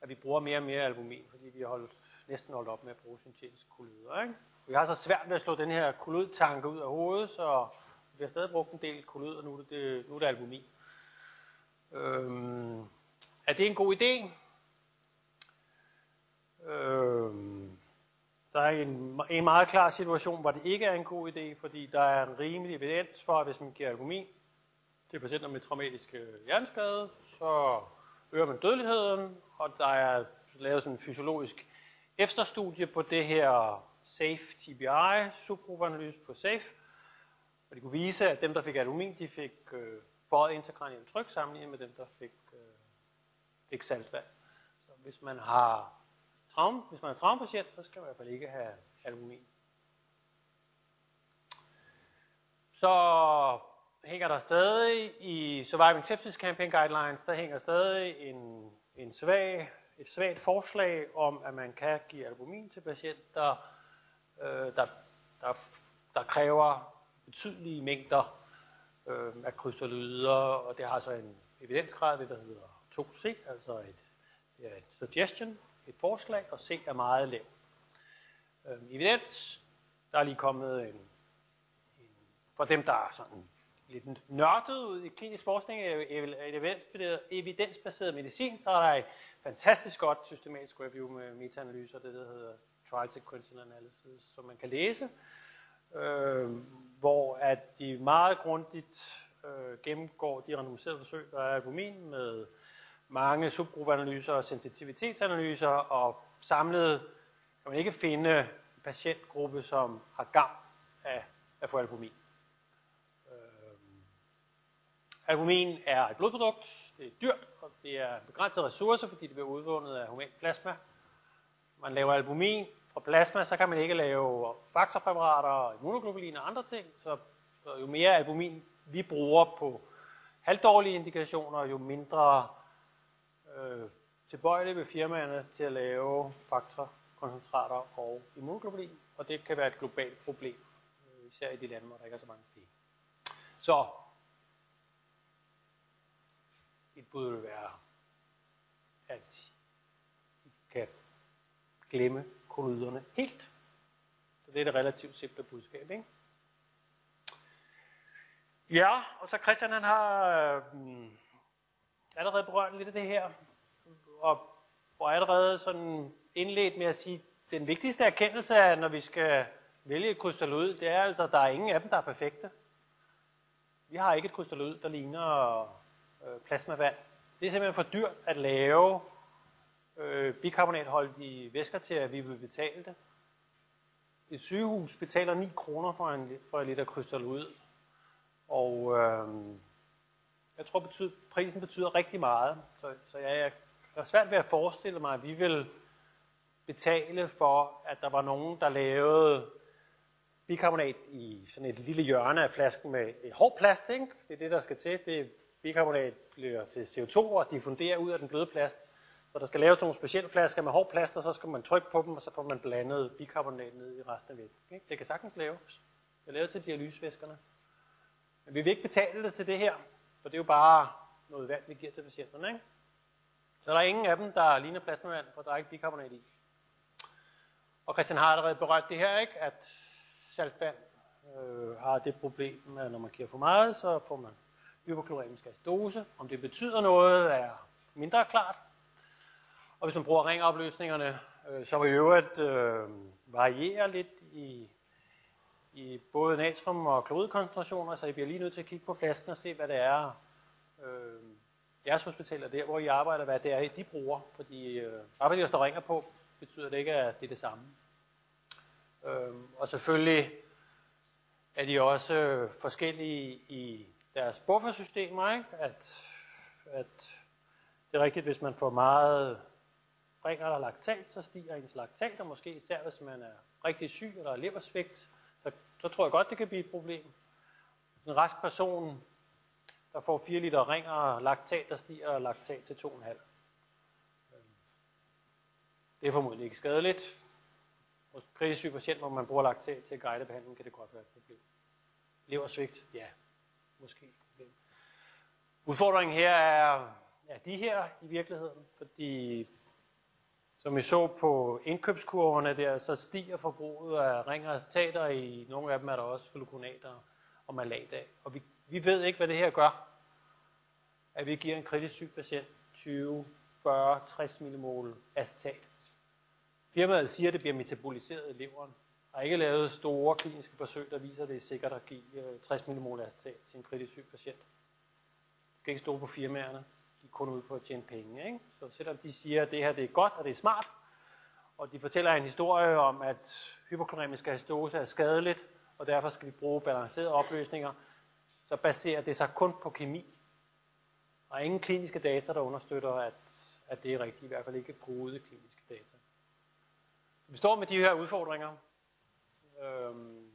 S1: at vi bruger mere og mere albumin, fordi vi har holdt næsten holdt op med at bruge syntetiske kolloider. Ikke? Vi har så svært ved at slå den her kolloidtanke ud af hovedet, så vi har stadig brugt en del kolloider, nu er det, nu er det albumin. Øhm, er det en god idé? Øhm, der er en, en meget klar situation, hvor det ikke er en god idé, fordi der er en rimelig evidens for, at hvis man giver albumin til patienter med traumatisk hjerneskade, så øger man dødeligheden, og der er lavet sådan en fysiologisk efterstudie på det her SAFE TBI, subgruppeanalyse på SAFE, og de kunne vise, at dem, der fik albumin, de fik øh, forhøjet interkranial tryk sammenlignet med dem, der fik, øh, fik saltvand. Så hvis man har traume, hvis man er traumepatient, så skal man i hvert fald ikke have albumin. Så hænger der stadig i Surviving Sepsis Campaign Guidelines, der hænger stadig en, en svag, et svagt forslag om, at man kan give albumin til patienter, øh, der, der, der kræver betydelige mængder øh, af krystalloider, og det har så en evidensgrad, det der hedder 2C, altså et, det er et suggestion, et forslag, og C er meget lav. Øh, evidens, der er lige kommet en, en for dem, der er sådan lidt nørdet ud i klinisk forskning af evidensbaseret, evidensbaseret medicin, så er der et fantastisk godt systematisk review med metaanalyser, det der hedder Trial Sequential Analysis, som man kan læse, øh, hvor at de meget grundigt øh, gennemgår de randomiserede forsøg, der er albumin med mange subgruppeanalyser og sensitivitetsanalyser, og samlet kan man ikke finde en patientgruppe, som har gavn af at få albumin. Øh, albumin er et blodprodukt, det er dyrt, og det er begrænset ressourcer, fordi det bliver udvundet af human plasma. Man laver albumin fra plasma, så kan man ikke lave faktorpræparater, immunoglobulin og andre ting. Så, så jo mere albumin vi bruger på halvdårlige indikationer, jo mindre øh, tilbøjelige vil firmaerne til at lave faktorkoncentrater og immunoglobulin. Og det kan være et globalt problem, øh, især i de lande, hvor der ikke er så mange penge. Så et bud vil være, at I kan glemme kolloiderne helt. Så det er det relativt simple budskab, ikke? Ja, og så Christian han har øh, allerede berørt lidt af det her, og, og allerede sådan indledt med at sige, at den vigtigste erkendelse er, når vi skal vælge et krystalloid, det er altså, at der er ingen af dem, der er perfekte. Vi har ikke et krystalloid, der ligner øh, plasmavand. Det er simpelthen for dyrt at lave øh, bikarbonatholdige væsker til, at vi vil betale det. Et sygehus betaler 9 kroner for en, for en liter krystalloid. Og øh, jeg tror, betyder, prisen betyder rigtig meget. Så, så jeg, jeg er svært ved at forestille mig, at vi vil betale for, at der var nogen, der lavede bikarbonat i sådan et lille hjørne af flasken med et hård plast. Ikke? Det er det, der skal til. Det bikarbonat bliver til CO2 og diffunderer ud af den bløde plast. Så der skal laves nogle specielle flasker med hård plaster, så skal man trykke på dem, og så får man blandet bikarbonat ned i resten af væsken. Det kan sagtens laves. Det er lavet til dialysevæskerne. Men vi vil ikke betale det til det her, for det er jo bare noget vand, vi giver til patienterne. Ikke? Så der er ingen af dem, der ligner plasmavand, for der er ikke bikarbonat i. Og Christian har allerede berørt det her, ikke? at saltvand øh, har det problem, at når man giver for meget, så får man hyperkloremisk acidose. Om det betyder noget, er mindre klart. Og hvis man bruger ringopløsningerne, øh, som i øvrigt øh, varierer lidt i, i både natrium- og kloridkoncentrationer, så I bliver lige nødt til at kigge på flasken og se, hvad det er, øh, jeres hospitaler der, hvor I arbejder, hvad det er, de bruger. Fordi øh, arbejder, der står ringer på, betyder det ikke, at det er det samme. Øh, og selvfølgelig er de også forskellige i deres buffersystemer, ikke? At, at det er rigtigt, hvis man får meget ringer der laktat, så stiger ens laktat, og måske især hvis man er rigtig syg eller leversvigt, så, så tror jeg godt, det kan blive et problem. En rask person, der får 4 liter ringer og laktat, der stiger laktat til 2,5. Det er formodentlig ikke skadeligt. Hos kritisk syg patient, hvor man bruger laktat til guidebehandling, kan det godt være et problem. Leversvigt, ja, måske. Udfordringen her er, er de her i virkeligheden, fordi som vi så på indkøbskurverne der, så stiger forbruget af ring og. I nogle af dem er der også gluconater og malat af. Og vi, vi ved ikke, hvad det her gør. At vi giver en kritisk syg patient 20, 40, 60 millimol acetat. Firmaet siger, at det bliver metaboliseret i leveren. Der ikke lavet store kliniske forsøg, der viser, at det er sikkert at give øh, 60 millimol acetat til en kritisk syg patient. Jeg skal ikke stå på firmaerne. De er kun ude på at tjene penge. Ikke? Så selvom de siger, at det her det er godt og det er smart, og de fortæller en historie om, at hypokloremisk acidose er skadeligt, og derfor skal vi bruge balancerede opløsninger, så baserer det sig kun på kemi. Og ingen kliniske data, der understøtter, at, at det er rigtigt, i hvert fald ikke gode kliniske data. Vi står med de her udfordringer. Øhm,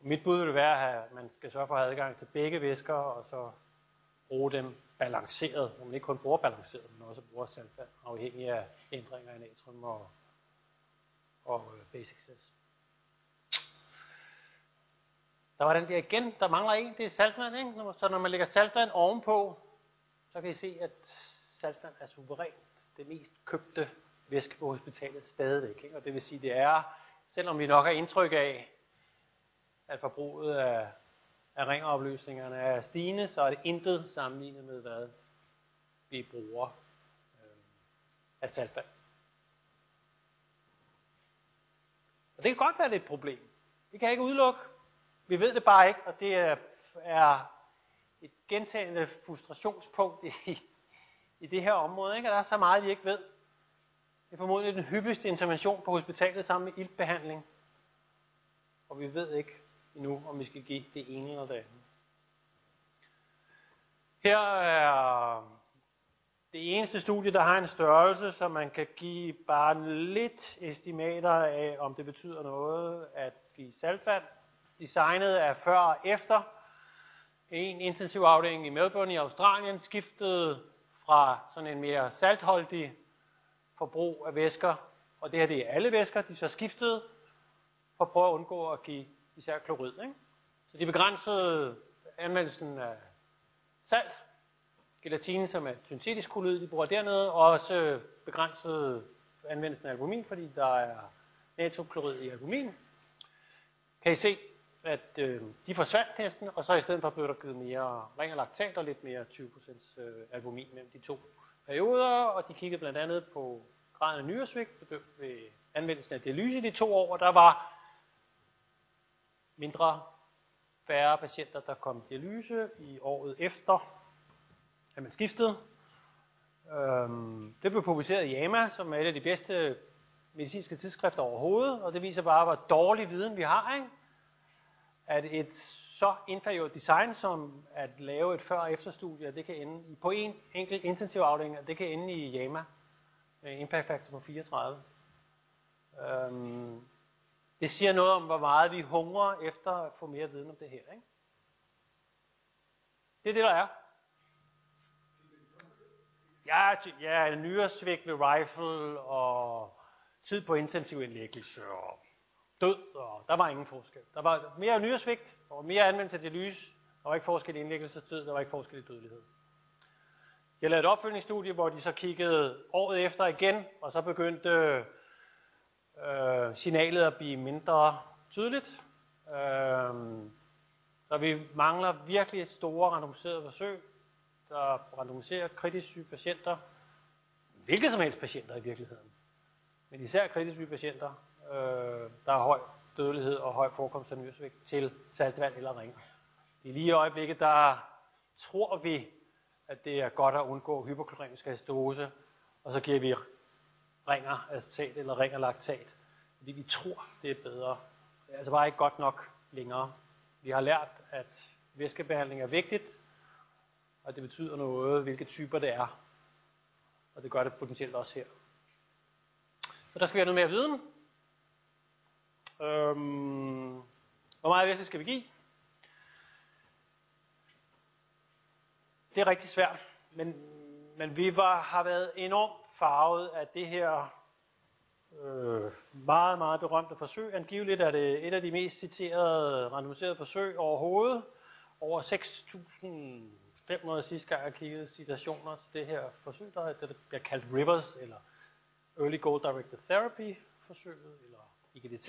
S1: mit bud vil være, at man skal sørge for at have adgang til begge væsker, og så bruge dem balanceret, hvor man ikke kun bruger balanceret, men også bruger saltvand, afhængig af ændringer i natrium og, og øh, basic cess. Der var den der igen, der mangler en, det er saltvand, ikke? Så når man lægger saltvand ovenpå, så kan I se, at saltvand er suverænt det mest købte væske på hospitalet stadigvæk. Ikke? Og det vil sige, det er, selvom vi nok har indtryk af, at forbruget af, at ringopløsningerne er stigende, så er det intet sammenlignet med, hvad vi bruger øh, af saltvand. Og det kan godt være, det er et problem. Det kan jeg ikke udelukke. Vi ved det bare ikke, og det er, er et gentagende frustrationspunkt i, i det her område. Ikke? Og der er så meget, vi ikke ved. Det er formodentlig den hyppigste intervention på hospitalet sammen med iltbehandling. Og vi ved ikke endnu, om vi skal give det ene eller det andet. Her er det eneste studie, der har en størrelse, så man kan give bare lidt estimater af, om det betyder noget at give saltvand. Designet er før og efter. En intensiv afdeling i Melbourne i Australien skiftede fra sådan en mere saltholdig forbrug af væsker, og det her det er alle væsker, de så skiftede for at prøve at undgå at give især klorid. Ikke? Så de begrænsede anvendelsen af salt, gelatine, som er syntetisk kolloid, de bruger dernede, og også begrænsede anvendelsen af albumin, fordi der er natriumklorid i albumin. Kan I se, at øh, de forsvandt næsten, og så i stedet for blev der givet mere ren og laktat og lidt mere 20% øh, albumin mellem de to perioder, og de kiggede blandt andet på graden af nyresvigt ved anvendelsen af dialyse i de to år, og der var mindre færre patienter, der kom dialyse i året efter, at man skiftede. Øhm, det blev publiceret i JAMA, som er et af de bedste medicinske tidsskrifter overhovedet, og det viser bare, hvor dårlig viden vi har, ikke? at et så inferiort design som at lave et før- og efterstudie, det kan ende på en enkelt intensiv afdeling, det kan ende i JAMA impact factor på 34. Øhm, det siger noget om, hvor meget vi hungrer efter at få mere viden om det her. Ikke? Det er det, der er. Ja, ja nyresvigt ved rifle og tid på intensiv indlæggelse og død, og der var ingen forskel. Der var mere nyresvigt og mere anvendelse af lys, Der var ikke forskel i indlæggelsestid, der var ikke forskel i dødelighed. Jeg lavede et opfølgningsstudie, hvor de så kiggede året efter igen, og så begyndte øh, signalet at blive mindre tydeligt. Øh, så vi mangler virkelig et store randomiserede forsøg, der randomiserer kritisk syge patienter, hvilke som helst patienter i virkeligheden, men især kritisk syge patienter, øh, der har høj dødelighed og høj forekomst af nyresvigt til saltvand eller ring. I lige øjeblikket, der tror vi, at det er godt at undgå hypokloremisk acidose, og så giver vi ringer acetat eller ringer laktat, fordi vi tror, det er bedre. Det er altså bare ikke godt nok længere. Vi har lært, at væskebehandling er vigtigt, og det betyder noget, hvilke typer det er. Og det gør det potentielt også her. Så der skal vi have noget mere viden. Øhm, hvor meget væske skal vi give? Det er rigtig svært, men, men vi var, har været enormt farvet af det her øh, meget, meget berømte forsøg. Angiveligt er det et af de mest citerede randomiserede forsøg overhovedet. Over 6.500 sidste gang jeg kiggede citationer til det her forsøg, der det, der bliver kaldt Rivers, eller Early Goal Directed Therapy forsøget, eller IGDT,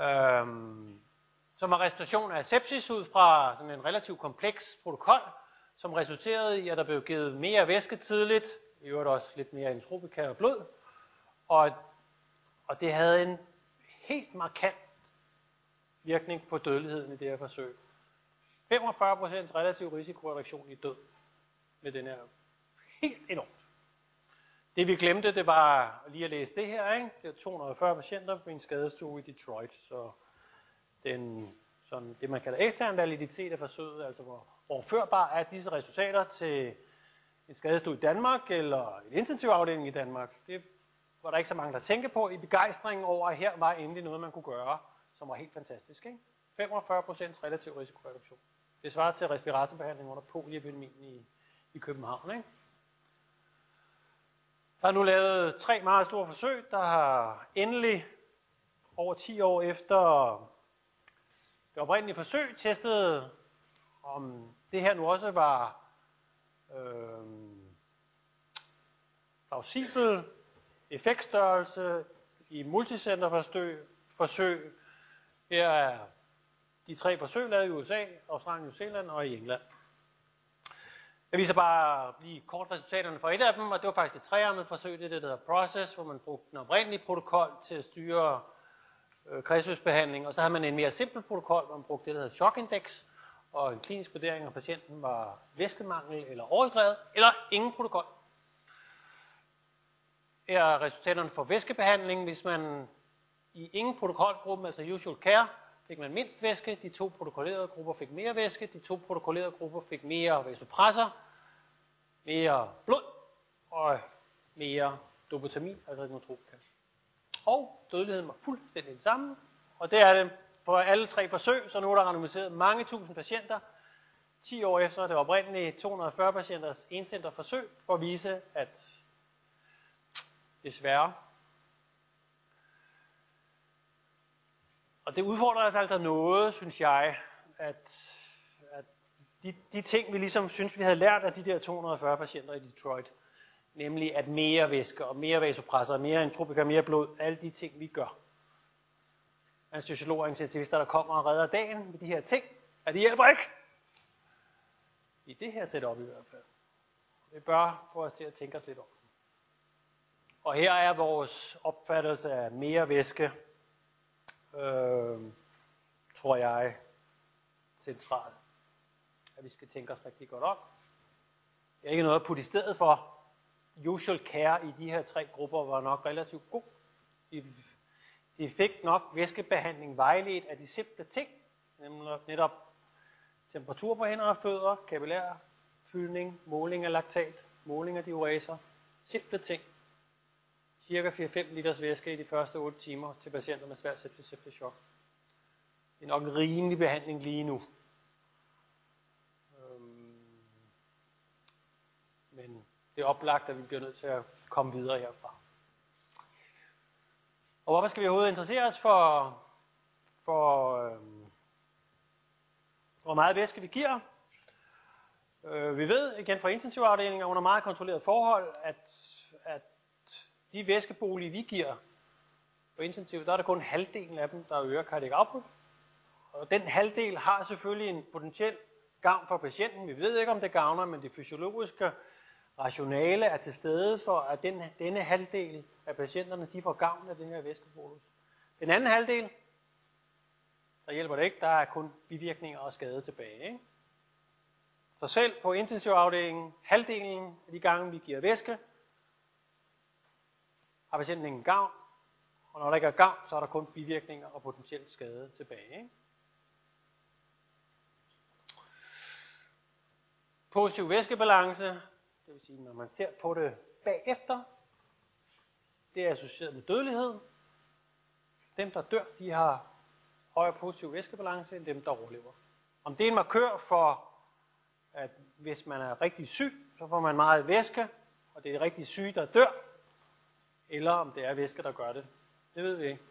S1: øhm, som var restauration af sepsis ud fra sådan en relativt kompleks protokol, som resulterede i, at der blev givet mere væske tidligt, i øvrigt også lidt mere entropika og blod, og, og det havde en helt markant virkning på dødeligheden i det her forsøg. 45% relativ risikoreduktion i død med den her. Helt enormt. Det vi glemte, det var lige at læse det her. Ikke? Det er 240 patienter på en skadestue i Detroit. Så den, sådan, det man kalder ekstern validitet af forsøget, altså hvor overførbar er disse resultater til en skadestue i Danmark eller en intensivafdeling i Danmark. Det var der ikke så mange, der tænkte på i begejstring over, at her var endelig noget, man kunne gøre, som var helt fantastisk. Ikke? 45% relativ risikoreduktion. Det svarer til respiratorbehandling under poliepidemien i, i København. Ikke? Der er nu lavet tre meget store forsøg, der har endelig over 10 år efter det oprindelige forsøg testet, om det her nu også var øh, plausibel effektstørrelse i multicenterforsøg. Forsøg. Her er de tre forsøg lavet i USA, Australien, New Zealand og i England. Jeg viser bare lige kort resultaterne for et af dem, og det var faktisk et trearmet forsøg, det, det der hedder Process, hvor man brugte den oprindelige protokol til at styre øh, kredsløbsbehandling, og så havde man en mere simpel protokol, hvor man brugte det, der hedder Shock Index, og en klinisk vurdering af patienten var væskemangel eller overdrevet, eller ingen protokol. Her er resultaterne for væskebehandling, hvis man i ingen protokolgruppe, altså usual care, fik man mindst væske, de to protokollerede grupper fik mere væske, de to protokollerede grupper fik mere vasopresser, mere blod og mere dopamin, altså inotropika. Og dødeligheden var fuldstændig den samme, og det er det for alle tre forsøg, så nu er der randomiseret mange tusind patienter, 10 år efter det oprindelige 240 patienters encenter forsøg, for at vise, at desværre Og det udfordrer os altså noget, synes jeg, at, at de, de ting, vi ligesom synes, vi havde lært af de der 240 patienter i Detroit, nemlig at mere væske og mere vasopresser, mere entropika, mere blod, alle de ting, vi gør. Anestesiologer og intensivister, der kommer og redder dagen med de her ting, at det hjælper ikke. I det her setup i hvert fald. Det bør få os til at tænke os lidt om. Og her er vores opfattelse af mere væske øh, tror jeg, centralt. At vi skal tænke os rigtig godt om. Det er ikke noget at putte i stedet for. Usual care i de her tre grupper var nok relativt god. i de fik nok væskebehandling vejledt af de simple ting, nemlig netop temperatur på hænder og fødder, kapillær, fyldning, måling af laktat, måling af diureser, simple ting cirka 4-5 liters væske i de første 8 timer til patienter med svær septisk chok. Det er nok en rimelig behandling lige nu. Øhm, men det er oplagt, at vi bliver nødt til at komme videre herfra. Og hvorfor skal vi overhovedet interessere os for, for øhm, hvor meget væske vi giver? Øh, vi ved igen fra intensivafdelinger under meget kontrolleret forhold, at, at de væskebolige, vi giver på intensiv, der er der kun halvdelen af dem, der øger cardiac output. Og den halvdel har selvfølgelig en potentiel gavn for patienten. Vi ved ikke, om det gavner, men det fysiologiske rationale er til stede for, at den, denne halvdel af patienterne, de får gavn af den her væskebolus. Den anden halvdel, der hjælper det ikke, der er kun bivirkninger og skade tilbage. Ikke? Så selv på intensivafdelingen, halvdelen af de gange, vi giver væske, har patienten ingen gavn, og når der ikke er gavn, så er der kun bivirkninger og potentielt skade tilbage. Ikke? Positiv væskebalance, det vil sige, når man ser på det bagefter, det er associeret med dødelighed. Dem, der dør, de har højere positiv væskebalance end dem, der overlever. Om det er en markør for, at hvis man er rigtig syg, så får man meget væske, og det er rigtig syge, der dør, eller om det er væske, der gør det. Det ved vi ikke.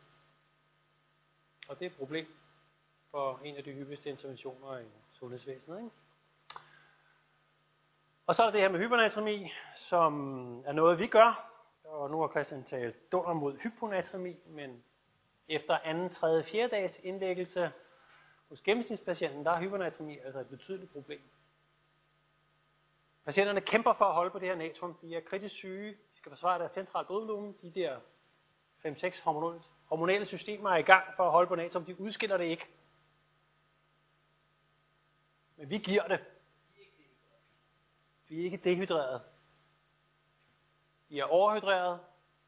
S1: Og det er et problem for en af de hyppigste interventioner i sundhedsvæsenet. Ikke? Og så er der det her med hypernatremi, som er noget, vi gør og nu har Christian talt dunder mod hyponatremi, men efter anden, tredje, fjerde dags indlæggelse hos gennemsnitspatienten, der er hyponatremi altså et betydeligt problem. Patienterne kæmper for at holde på det her natrium. De er kritisk syge. De skal forsvare deres centrale blodvolumen. De der 5-6 hormonelle, hormonelle systemer er i gang for at holde på natrium. De udskiller det ikke. Men vi giver det. Vi er ikke dehydreret. De er overhydrerede,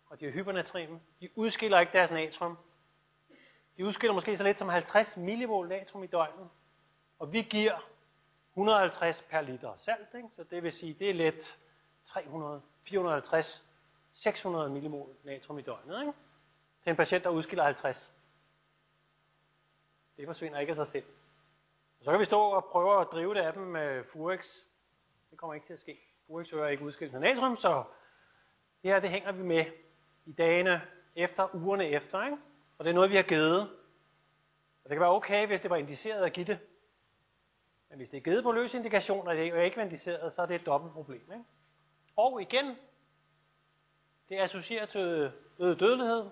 S1: og de er hypernatrium. De udskiller ikke deres natrium. De udskiller måske så lidt som 50 millimol natrium i døgnet. Og vi giver 150 per liter salt, ikke? så det vil sige, det er let 300, 450, 600 millimol natrium i døgnet. Ikke? Til en patient, der udskiller 50. Det forsvinder ikke af sig selv. Og så kan vi stå og prøve at drive det af dem med Furex. Det kommer ikke til at ske. Furex øger ikke udskillelsen af natrium, så det her det hænger vi med i dagene efter, ugerne efter. Ikke? Og det er noget, vi har givet. Og det kan være okay, hvis det var indiceret at give det. Men hvis det er givet på løs indikation, og det er ikke indiceret, så er det et dobbelt problem. Ikke? Og igen, det er associeret til øget dødelighed.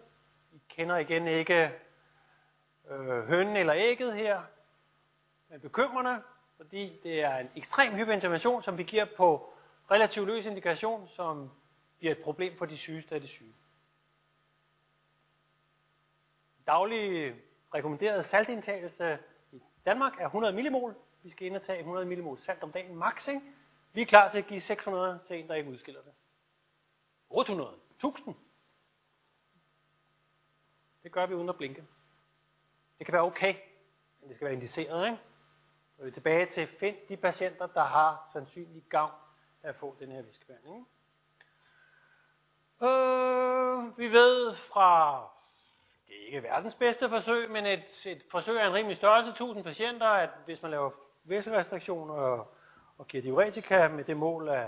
S1: I kender igen ikke øh, hønnen eller ægget her. Men bekymrende, fordi det er en ekstrem hyperintervention, som vi giver på relativt løs indikation, som bliver et problem for de sygeste af de syge. Daglig rekommenderet saltindtagelse i Danmark er 100 millimol. Vi skal indtage 100 millimol salt om dagen max. Ikke? Vi er klar til at give 600 til en, der ikke udskiller det. 800. 1000. Det gør vi uden at blinke. Det kan være okay, men det skal være indiceret. Ikke? Så er vi tilbage til, find de patienter, der har sandsynlig gavn af at få den her væskebehandling. Øh, vi ved fra, det er ikke verdens bedste forsøg, men et, et forsøg af en rimelig størrelse, 1000 patienter, at hvis man laver væskerestriktioner og, og giver diuretika med det mål at,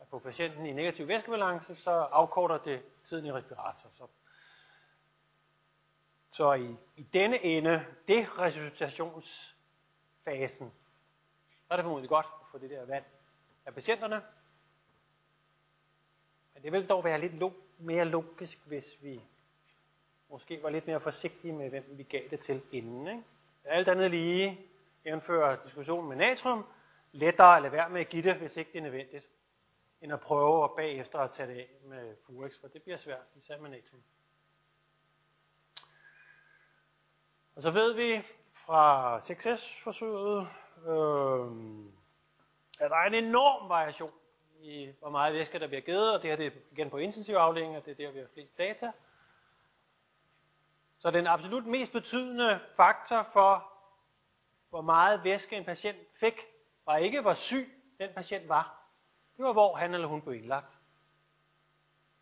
S1: at få patienten i negativ væskebalance, så afkorter det tiden i respirator. Så, så i, i denne ende, det resuscitationsfasen, så er det formodentlig godt at få det der vand af patienterne, det ville dog være lidt log- mere logisk, hvis vi måske var lidt mere forsigtige med, hvem vi gav det til inden. Ikke? Alt andet lige, jævnfører diskussionen med natrium, lettere at lade være med at give det, hvis ikke det er nødvendigt, end at prøve at bagefter at tage det af med Furex, for det bliver svært, især med natrium. Og så ved vi fra 6S-forsøget, øh, at der er en enorm variation i, hvor meget væske der bliver givet, og det her det er igen på intensivafdelingen, og det er der, vi har flest data. Så den absolut mest betydende faktor for, hvor meget væske en patient fik, var ikke, hvor syg den patient var. Det var, hvor han eller hun blev indlagt.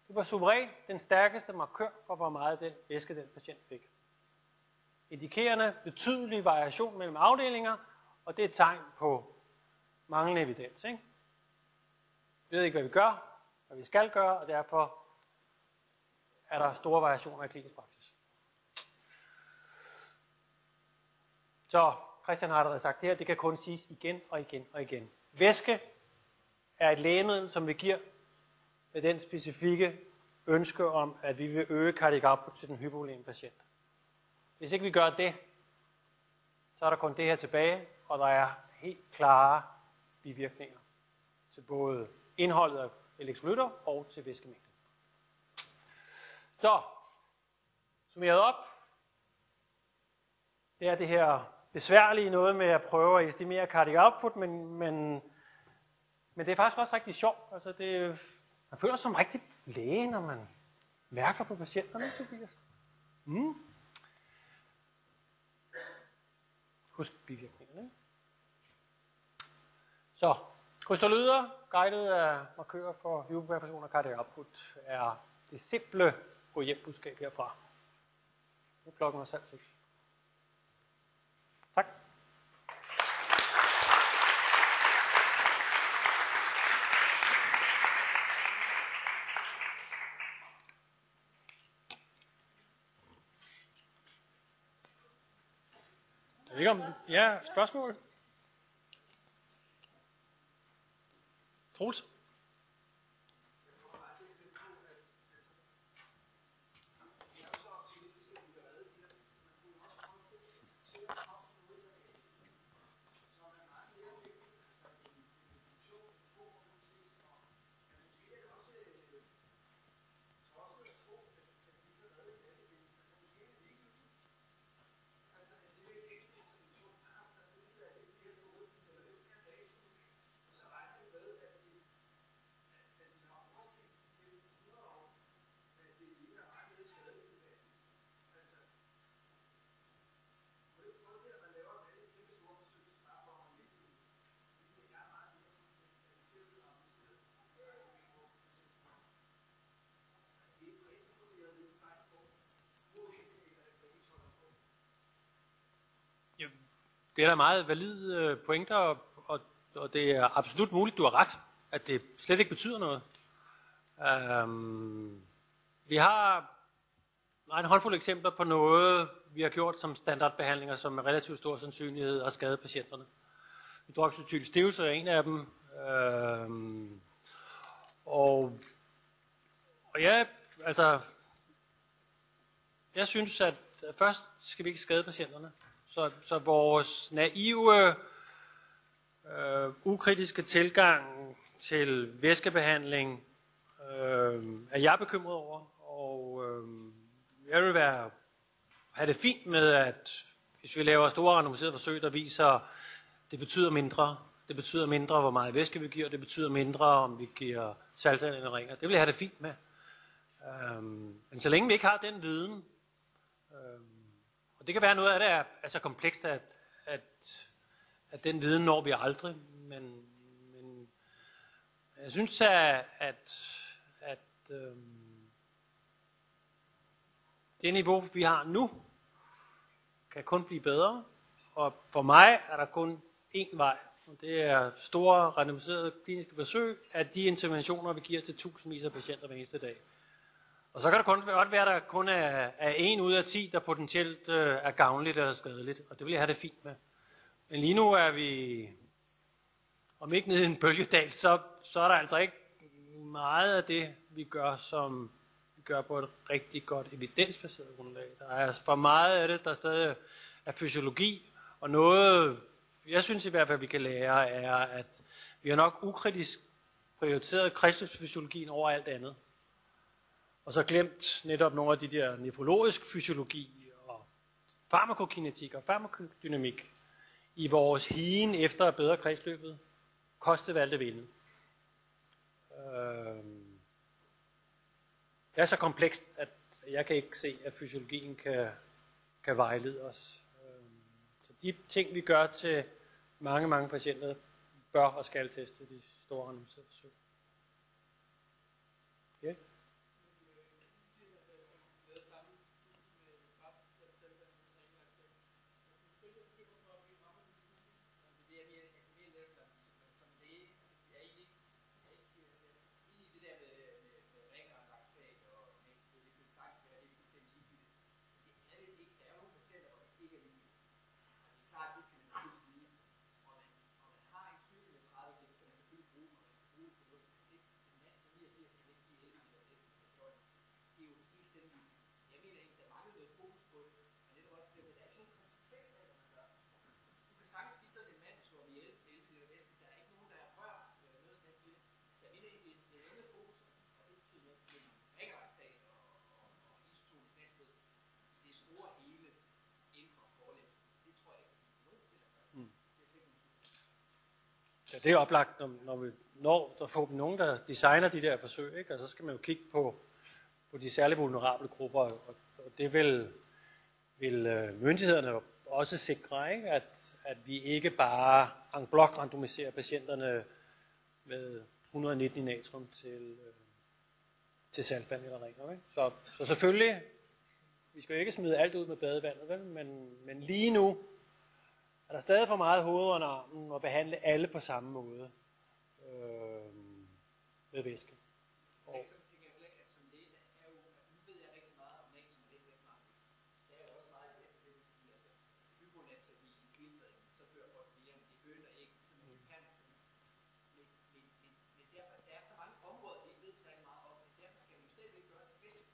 S1: Det var suverænt den stærkeste markør for, hvor meget den væske den patient fik. Indikerende betydelig variation mellem afdelinger, og det er et tegn på manglende evidens. Ikke? Vi ved ikke, hvad vi gør, hvad vi skal gøre, og derfor er der store variationer i klinisk praksis. Så Christian har allerede sagt det her, det kan kun siges igen og igen og igen. Væske er et lægemiddel, som vi giver med den specifikke ønske om, at vi vil øge cardiac output til den hypovoleme patient. Hvis ikke vi gør det, så er der kun det her tilbage, og der er helt klare bivirkninger til både indholdet af elektrolytter og til væskemængden. Så, summeret op. Det er det her besværlige noget med at prøve at estimere cardiac output, men, men, men det er faktisk også rigtig sjovt. Altså det, man føler sig som rigtig læge, når man mærker på patienterne, Tobias. Mm. Husk bivirkningerne. Ikke? Så, krystallyder, guidet af markører for hypoperfusion og cardiac output, er det simple gå hjem budskab herfra. Nu er klokken også halv seks. Tak. Jeg ved ikke om... Ja, spørgsmål? Troels? Det er da meget valide øh, pointer, og, og, og det er absolut muligt, du har ret, at det slet ikke betyder noget. Um, vi har en håndfuld eksempler på noget, vi har gjort som standardbehandlinger, som med relativt stor sandsynlighed har skadet patienterne. Hydroxytyl stivelse er en af dem. Um, og, og ja, altså, jeg synes, at først skal vi ikke skade patienterne. Så, så vores naive, øh, ukritiske tilgang til væskebehandling øh, er jeg bekymret over. Og øh, jeg vil være, have det fint med, at hvis vi laver store randomiserede forsøg, der viser, det betyder mindre, det betyder mindre, hvor meget væske vi giver, det betyder mindre, om vi giver saltvand eller ringer. Det vil jeg have det fint med. Øhm, men så længe vi ikke har den viden, og det kan være noget af det er, er så komplekst, at, at, at den viden når vi aldrig, men, men jeg synes, at, at, at øhm, det niveau, vi har nu, kan kun blive bedre, og for mig er der kun én vej, og det er store randomiserede kliniske forsøg af de interventioner, vi giver til tusindvis af patienter hver eneste dag. Og så kan det kun godt være, at der kun er, er en ud af 10, der potentielt øh, er gavnligt eller skadeligt, og det vil jeg have det fint med. Men lige nu er vi, om ikke nede i en bølgedal, så, så er der altså ikke meget af det, vi gør, som vi gør på et rigtig godt evidensbaseret grundlag. Der er for meget af det, der stadig er fysiologi, og noget, jeg synes i hvert fald, vi kan lære, er, at vi har nok ukritisk prioriteret kristusfysiologien over alt andet. Og så glemt netop nogle af de der nefrologisk fysiologi og farmakokinetik og farmakodynamik i vores higen efter bedre kredsløbet. Koste valgte vinde. Øh, det er så komplekst, at jeg kan ikke se, at fysiologien kan, kan vejlede os. Øh, så de ting, vi gør til mange, mange patienter, bør og skal teste de store randomiserede forsøg. Okay.
S3: Det er mere, altså mere netop, når man som læge, altså jeg er egentlig, jeg er ikke, altså, egentlig det der med, med, med ringer og laktat og med, det kan sagtens være, det er fuldstændig ligegyldigt. Det er det ikke, der er jo nogle patienter, hvor det ikke er ligegyldigt. Og det er klart, det skal man selvfølgelig vide. Og man, og man har en type med 30, det skal man selvfølgelig bruge, og man skal bruge det fornuftigt. Altså det, en mand på 89 kan ikke give 11 liter væske på et døgn. Det er jo helt selvligegyldigt. Jeg mener ikke, der mangler noget fokus på det, og netop også det med, der er ikke nogen konsekvens af, hvad man gør. Du kan sagtens give sådan en mand, der slår ihjel med 11 liter væske. Der er ikke nogen, der er rør eller noget som helst ved det. Så jeg mener egentlig, det er andet fokus, og det betyder noget med ringeraktat og, og, og isotonisk næsblod i det store hele inden for forlæg. Det tror jeg ikke, vi nogensinde har gjort. Det er slet ikke
S1: Ja, det er oplagt, når, når vi når der får nogen, der designer de der forsøg, ikke? og så skal man jo kigge på, på de særligt vulnerable grupper, og, og det vil, vil øh, myndighederne også sikre, ikke? At, at vi ikke bare en blok randomiserer patienterne med 119 i natrium til, øh, til saltvand eller ringer. Ikke? Så, så selvfølgelig, vi skal jo ikke smide alt ud med badevandet, vel? Men, men lige nu er der stadig for meget hoved under armen at behandle alle på samme måde øh, med væske.
S3: Og så tænker jeg heller ikke, at som læge, der er jo, altså nu ved jeg rigtig meget om læge, som læge, rigtig meget. Der er jo også meget i det, det vil sige, altså hyponatri i kvindesagen, så dør folk mere, men det er høn og æg, som en permatri. Men, men, men, men derfor, der er så mange områder, vi ikke ved særlig meget om, men derfor skal man jo stadigvæk gøre sig bedst.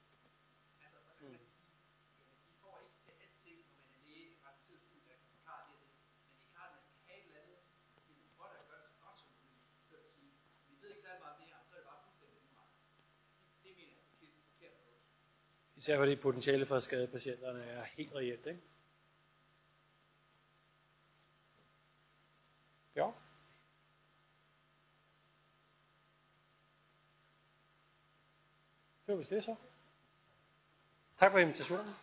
S3: Altså, og så kan man sige, jamen, vi får ikke til alting, når man er læge, et reduceret studie, der kan forklare det og det. Men det er klart, at man skal have et eller andet, sige, vi prøver at gøre det så godt som muligt, i stedet for at sige, vi ved ikke særlig meget om det her, så er det bare fuldstændig uret. Det mener jeg er forkert, forkert approach.
S1: Især fordi potentiale for at skade patienterne er helt reelt. Ikke? Ja. Det var vist det så. Tak for invitationen.